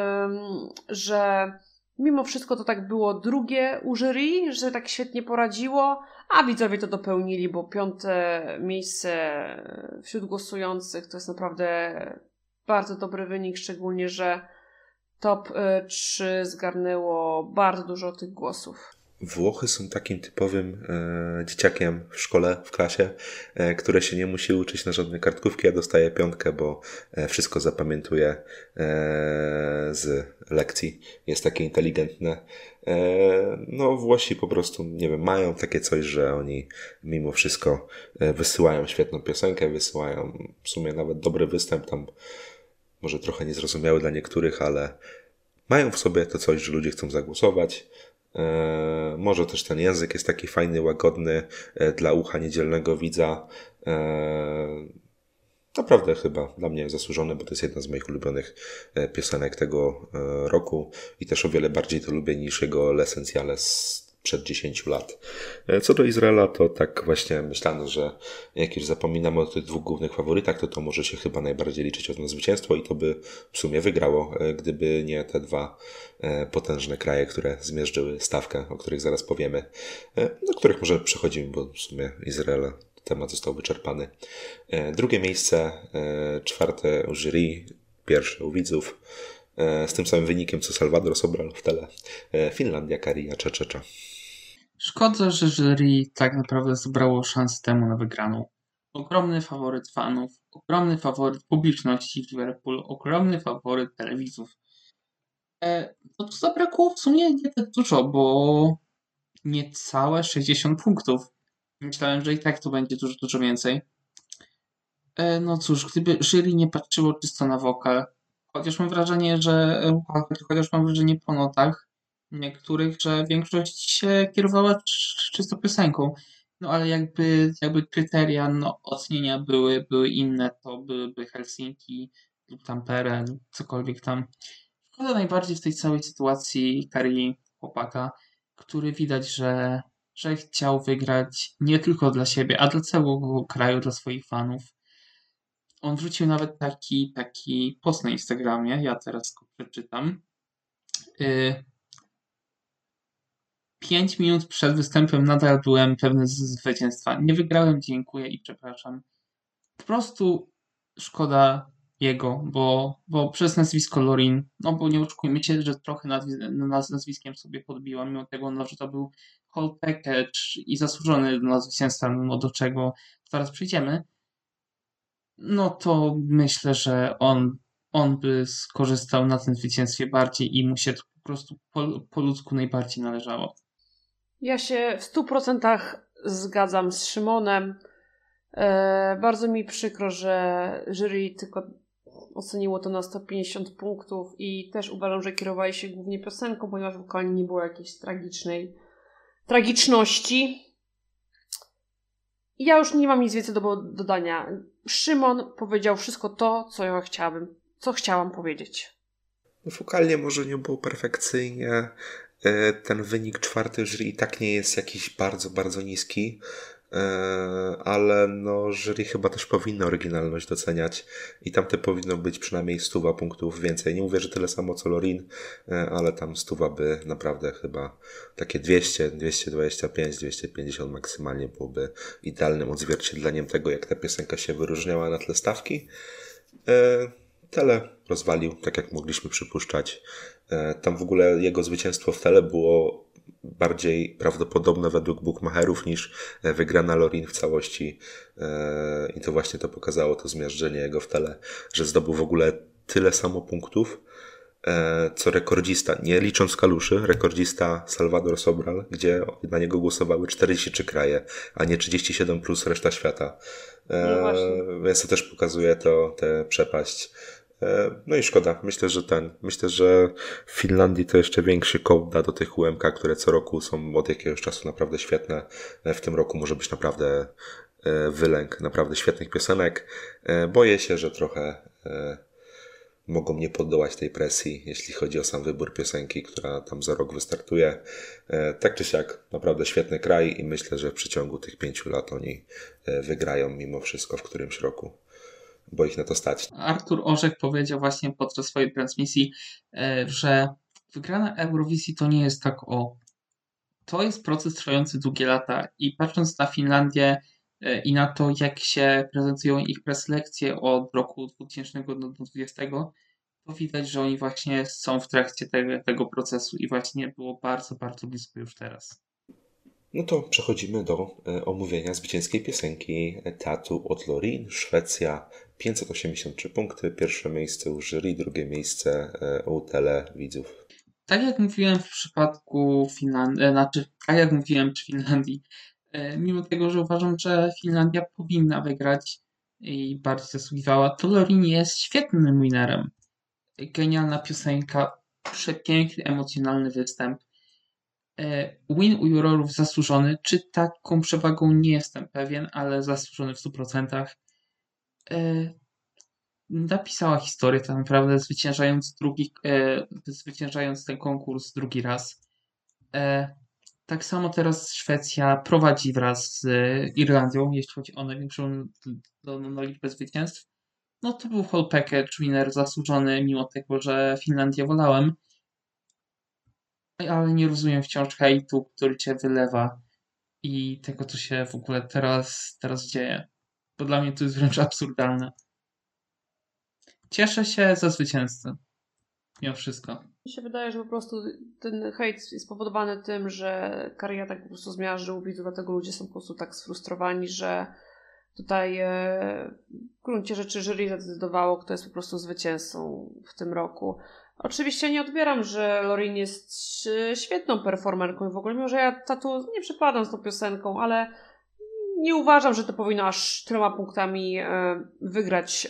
że mimo wszystko to tak było drugie u jury, że tak świetnie poradziło. A widzowie to dopełnili, bo piąte miejsce wśród głosujących to jest naprawdę bardzo dobry wynik, szczególnie, że top 3 y, zgarnęło bardzo dużo tych głosów. Włochy są takim typowym e, dzieciakiem w szkole, w klasie, e, które się nie musi uczyć na żadne kartkówki, a dostaje piątkę, bo e, wszystko zapamiętuje e, z lekcji. Jest takie inteligentne. E, no, Włosi po prostu, nie wiem, mają takie coś, że oni mimo wszystko e, wysyłają świetną piosenkę, wysyłają w sumie nawet dobry występ tam, może trochę niezrozumiały dla niektórych, ale mają w sobie to coś, że ludzie chcą zagłosować. E, może też ten język jest taki fajny, łagodny dla ucha niedzielnego widza. Naprawdę chyba dla mnie zasłużony, bo to jest jedna z moich ulubionych e, piosenek tego e, roku i też o wiele bardziej to lubię niż jego L'Essentiale przed 10 lat. E, co do Izraela, to tak właśnie myślano, że jak już zapominamy o tych dwóch głównych faworytach, to to może się chyba najbardziej liczyć o zwycięstwo i to by w sumie wygrało, gdyby nie te dwa potężne kraje, które zmierzyły stawkę, o których zaraz powiemy, do których może przechodzimy, bo w sumie Izrael temat został wyczerpany. E, drugie miejsce, e, czwarte u jury, pierwsze u widzów, e, z tym samym wynikiem co Salvador Sobral w tele. Finlandia, Karia, Czeczecza. Szkoda, że jury tak naprawdę zebrało szansę temu na wygraną. Ogromny faworyt fanów, ogromny faworyt publiczności w Liverpool, ogromny faworyt telewizów. E, to tu zabrakło w sumie nie tak dużo, bo niecałe 60 punktów. Myślałem, że i tak to będzie dużo, dużo więcej. E, no cóż, gdyby jury nie patrzyło czysto na wokal, chociaż mam wrażenie, że chociaż mam wrażenie po notach niektórych, że większość się kierowała czysto piosenką. No ale jakby, jakby kryteria no, ocenienia były, były inne, to byłyby Helsinki lub Tampere lub cokolwiek tam. Szkoda najbardziej w tej całej sytuacji Kari chłopaka, który widać, że że chciał wygrać nie tylko dla siebie, a dla całego kraju, dla swoich fanów. On wrzucił nawet taki, taki post na Instagramie, ja teraz go przeczytam. Y, pięć minut przed występem nadal byłem pewny zwycięstwa. Nie wygrałem, dziękuję i przepraszam. Po prostu szkoda jego, bo, bo przez nazwisko Lorin, no bo nie oczekujmy się, że trochę nazwiskiem sobie podbiła, mimo tego, no, że to był whole package i zasłużony na zwycięstwa, no do czego zaraz przyjdziemy, no to myślę, że on, on by skorzystał na tym zwycięstwie bardziej i mu się to po prostu po, po ludzku najbardziej należało. Ja się w stu procentach zgadzam z Szymonem. E, bardzo mi przykro, że jury tylko oceniło to na 150 punktów i też uważam, że kierowali się głównie piosenką, ponieważ wokalnie nie było jakiejś tragicznej tragiczności. Ja już nie mam nic więcej do dodania. Szymon powiedział wszystko to, co ja chciałabym, co chciałam powiedzieć. Wokalnie może nie było perfekcyjnie. E, ten wynik czwarty jury i tak nie jest jakiś bardzo, bardzo niski. E, ale no jury chyba też powinno oryginalność doceniać i tam te powinno być przynajmniej stuwa punktów więcej. Nie mówię, że tyle samo co Lorin, e, ale tam stuwa by naprawdę chyba takie 200, 225, 250 maksymalnie byłoby idealnym odzwierciedleniem tego, jak ta piosenka się wyróżniała na tle stawki. E, tele rozwalił, tak jak mogliśmy przypuszczać. Tam w ogóle jego zwycięstwo w tele było bardziej prawdopodobne według bookmacherów niż e, wygrana Lorin w całości. E, I to właśnie to pokazało to zmiażdżenie jego w tele, że zdobył w ogóle tyle samo punktów, e, co rekordzista, nie licząc kaluszy, rekordzista Salvador Sobral, gdzie na niego głosowały 43 kraje, a nie 37 plus reszta świata. No więc to też pokazuje to, tę przepaść. E, no i szkoda. Myślę, że ten. Myślę, że w Finlandii to jeszcze większy kołd da do tych UMK, które co roku są od jakiegoś czasu naprawdę świetne. E, w tym roku może być naprawdę e, wylęk naprawdę świetnych piosenek. Boję się, że trochę mogą nie poddołać tej presji, jeśli chodzi o sam wybór piosenki, która tam za rok wystartuje. Tak czy siak, naprawdę świetny kraj i myślę, że w przeciągu tych pięciu lat oni wygrają mimo wszystko w którymś roku bo ich na to stać. Artur Orzech powiedział właśnie podczas swojej transmisji, e, że wygrana Eurowizji to nie jest tak o. To jest proces trwający długie lata i patrząc na Finlandię e, i na to, jak się prezentują ich preselekcje od roku 2020, to widać, że oni właśnie są w trakcie tego, tego procesu i właśnie było bardzo, bardzo blisko już teraz. No to przechodzimy do e, omówienia zwycięskiej piosenki Tatu od Lorin, Szwecja, 583 punkty, pierwsze miejsce u jury, drugie miejsce e, u telewidzów. Tak jak mówiłem w przypadku Finlandii, e, znaczy tak jak mówiłem przy Finlandii, mimo tego, że uważam, że Finlandia powinna wygrać i bardziej zasługiwała, to Lorin jest świetnym winerem. Genialna piosenka, przepiękny, emocjonalny występ E, win u jurorów zasłużony. Czy taką przewagą nie jestem pewien, ale zasłużony w 100%. E, napisała historię tak naprawdę, zwyciężając, drugi, e, zwyciężając ten konkurs drugi raz. Tak samo teraz Szwecja prowadzi wraz z Irlandią, jeśli chodzi o największą no, no, liczbę zwycięstw. No to był whole package winner zasłużony, mimo tego, że Finlandię wolałem ale nie rozumiem wciąż hejtu, który cię wylewa i tego, co się w ogóle teraz, teraz dzieje. Bo dla mnie to jest wręcz absurdalne. Cieszę się za zwycięzcę. Mimo wszystko. Mi się wydaje, że po prostu ten hejt jest spowodowany tym, że kariera tak po prostu zmiażdżył widzów, dlatego ludzie są po prostu tak sfrustrowani, że tutaj e, w gruncie rzeczy jury zadecydowało, kto jest po prostu zwycięzcą w tym roku. Oczywiście nie odbieram, że Lorin jest świetną performerką i w ogóle, mimo że ja tatu nie przepadam z tą piosenką, ale nie uważam, że to powinno aż tyloma punktami e, wygrać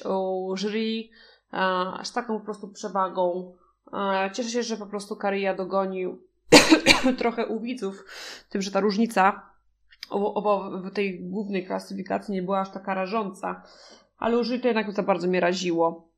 jury, e, aż taką po prostu przewagą. E, cieszę się, że po prostu Karia dogonił trochę u widzów, tym, że ta różnica w tej głównej klasyfikacji nie była aż taka rażąca, ale jury to jednak za bardzo mnie raziło.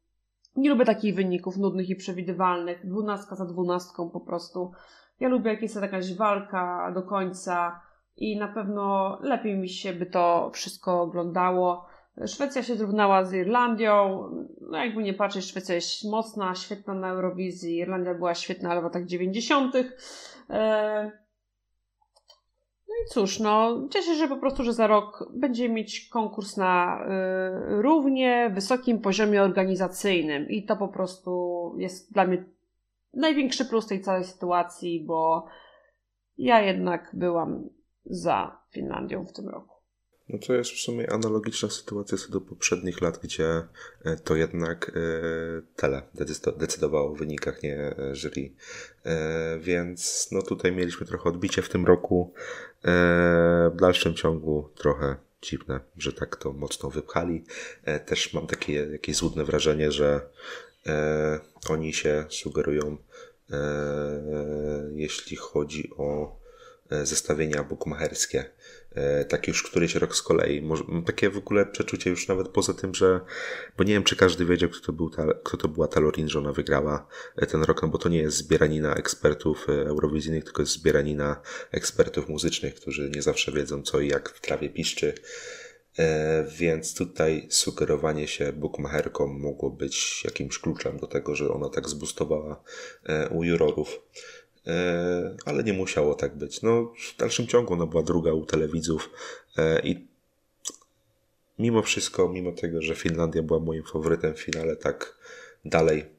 Nie lubię takich wyników nudnych i przewidywalnych. Dwunastka za dwunastką po prostu. Ja lubię, jak jest jakaś walka do końca i na pewno lepiej mi się by to wszystko oglądało. Szwecja się zrównała z Irlandią. No jakby nie patrzeć, Szwecja jest mocna, świetna na Eurowizji. Irlandia była świetna ale w latach 90. E, no i cóż, no cieszę się po prostu, że za rok będziemy mieć konkurs na y, równie wysokim poziomie organizacyjnym i to po prostu jest dla mnie największy plus tej całej sytuacji, bo ja jednak byłam za Finlandią w tym roku. No to jest w sumie analogiczna sytuacja co do poprzednich lat, gdzie e, to jednak e, tele decydowało o wynikach, nie e, jury. Więc no tutaj mieliśmy trochę odbicie w tym roku. W dalszym ciągu trochę dziwne, że tak to mocno wypchali. Też mam takie jakieś złudne wrażenie, że oni się sugerują, jeśli chodzi o zestawienia bukmacherskie E, tak już któryś rok z kolei. Takie w ogóle przeczucie już nawet poza tym, że, bo nie wiem, czy każdy wiedział, kto to, był ta, kto to była ta Lorin, że ona wygrała e, ten rok, no bo to nie jest zbieranina ekspertów e, eurowizyjnych, tylko jest zbieranina ekspertów muzycznych, którzy nie zawsze wiedzą, co i jak w trawie piszczy. Więc tutaj sugerowanie się bookmacherką mogło być jakimś kluczem do tego, że ona tak zbustowała u jurorów. E, ale nie musiało tak być. No, w dalszym ciągu ona była druga u telewidzów e, i mimo wszystko, mimo tego, że Finlandia była moim faworytem w finale, tak dalej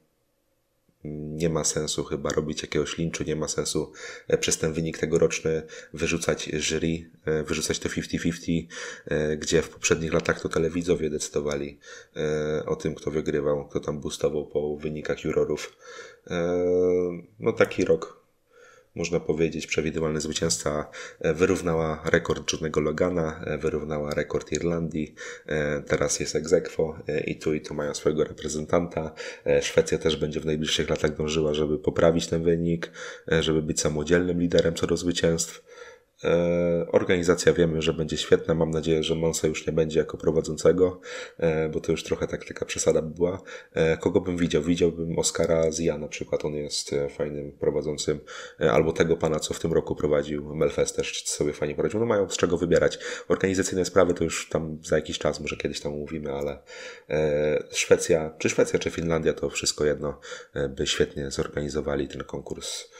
nie ma sensu chyba robić jakiegoś linczu, nie ma sensu e, przez ten wynik tegoroczny wyrzucać jury, wyrzucać to 50-50, gdzie w poprzednich latach to telewidzowie decydowali o tym, kto wygrywał, kto tam boostował po wynikach jurorów. No taki rok można powiedzieć, przewidywalny zwycięzca e, wyrównała rekord Johnego Logana, e, wyrównała rekord Irlandii, e, teraz jest egzekwo i tu i tu mają swojego reprezentanta. Szwecja też będzie w najbliższych latach dążyła, żeby poprawić ten wynik, żeby być samodzielnym liderem co do zwycięstw. E, organizacja wiemy, że będzie świetna. Mam nadzieję, że Monsa już nie będzie jako prowadzącego, e, bo to już trochę tak taka przesada by była. E, kogo bym widział? Widziałbym Oskara Zia na przykład. On jest fajnym prowadzącym. Albo tego pana, co w tym roku prowadził Melfest też sobie fajnie prowadził. No mają z czego wybierać. Organizacyjne sprawy to już tam za jakiś czas, może kiedyś tam mówimy, ale Szwecja, czy Szwecja, czy Finlandia, to wszystko jedno by świetnie zorganizowali ten konkurs.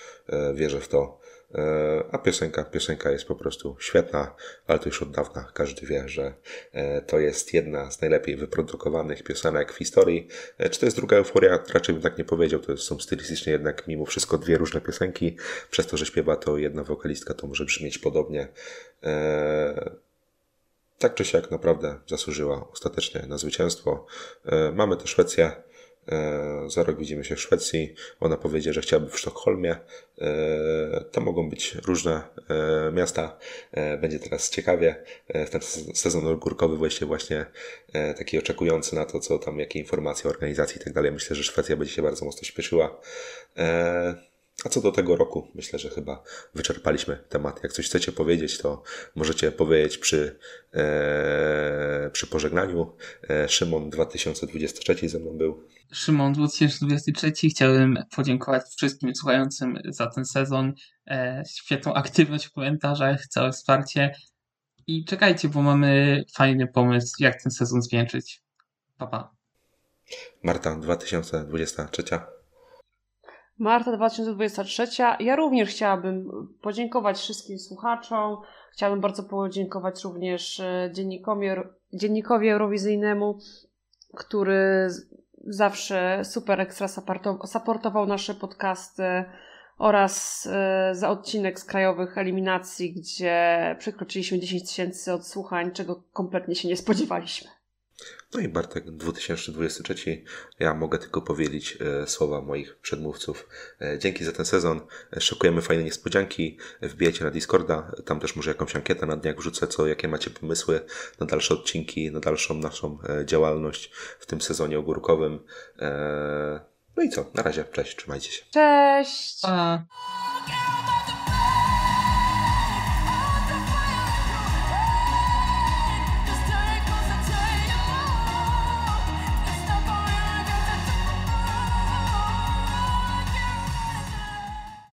Wierzę w to. E, a piosenka, piosenka jest po prostu świetna, ale to już od dawna każdy wie, że e, to jest jedna z najlepiej wyprodukowanych piosenek w historii. E, czy to jest druga euforia? Raczej bym tak nie powiedział. To są stylistycznie jednak mimo wszystko dwie różne piosenki. Przez to, że śpiewa to jedna wokalistka, to może brzmieć podobnie. Tak czy siak naprawdę zasłużyła ostatecznie na zwycięstwo. Mamy też Szwecję za rok widzimy się w Szwecji. Ona powiedziała, że chciałaby w Sztokholmie. E, to mogą być różne e, miasta. Będzie teraz ciekawie. Ten sezon ogórkowy właśnie właśnie taki oczekujący na to, co tam, jakie informacje o organizacji i tak dalej. Myślę, że Szwecja będzie się bardzo mocno śpieszyła. A co do tego roku, myślę, że chyba wyczerpaliśmy temat. Jak coś chcecie powiedzieć, to możecie powiedzieć przy, e, przy pożegnaniu. E, Szymon 2023 ze mną był. Szymon 2023. Chciałbym podziękować wszystkim słuchającym za ten sezon. E, świetną aktywność w komentarzach, całe wsparcie. I czekajcie, bo mamy fajny pomysł, jak ten sezon zwieńczyć. Pa, pa. Marta 2023. Marta 2023. Ja również chciałabym podziękować wszystkim słuchaczom. Chciałabym bardzo podziękować również e, dziennikowi, dziennikowi eurowizyjnemu, który zawsze super ekstra supportował nasze podcasty oraz e, za odcinek z krajowych eliminacji, gdzie przekroczyliśmy 10 tysięcy odsłuchań, czego kompletnie się nie spodziewaliśmy. No i Bartek 2023. Ja mogę tylko powiedzieć e, słowa moich przedmówców. E, dzięki za ten sezon. E, szykujemy fajne niespodzianki. Wbijajcie na Discorda. Tam też może jakąś ankietę na dniach wrzucę, co, jakie macie pomysły na dalsze odcinki, na dalszą naszą działalność w tym sezonie ogórkowym. No i co? Na razie. Cześć. Trzymajcie się. Cześć. A.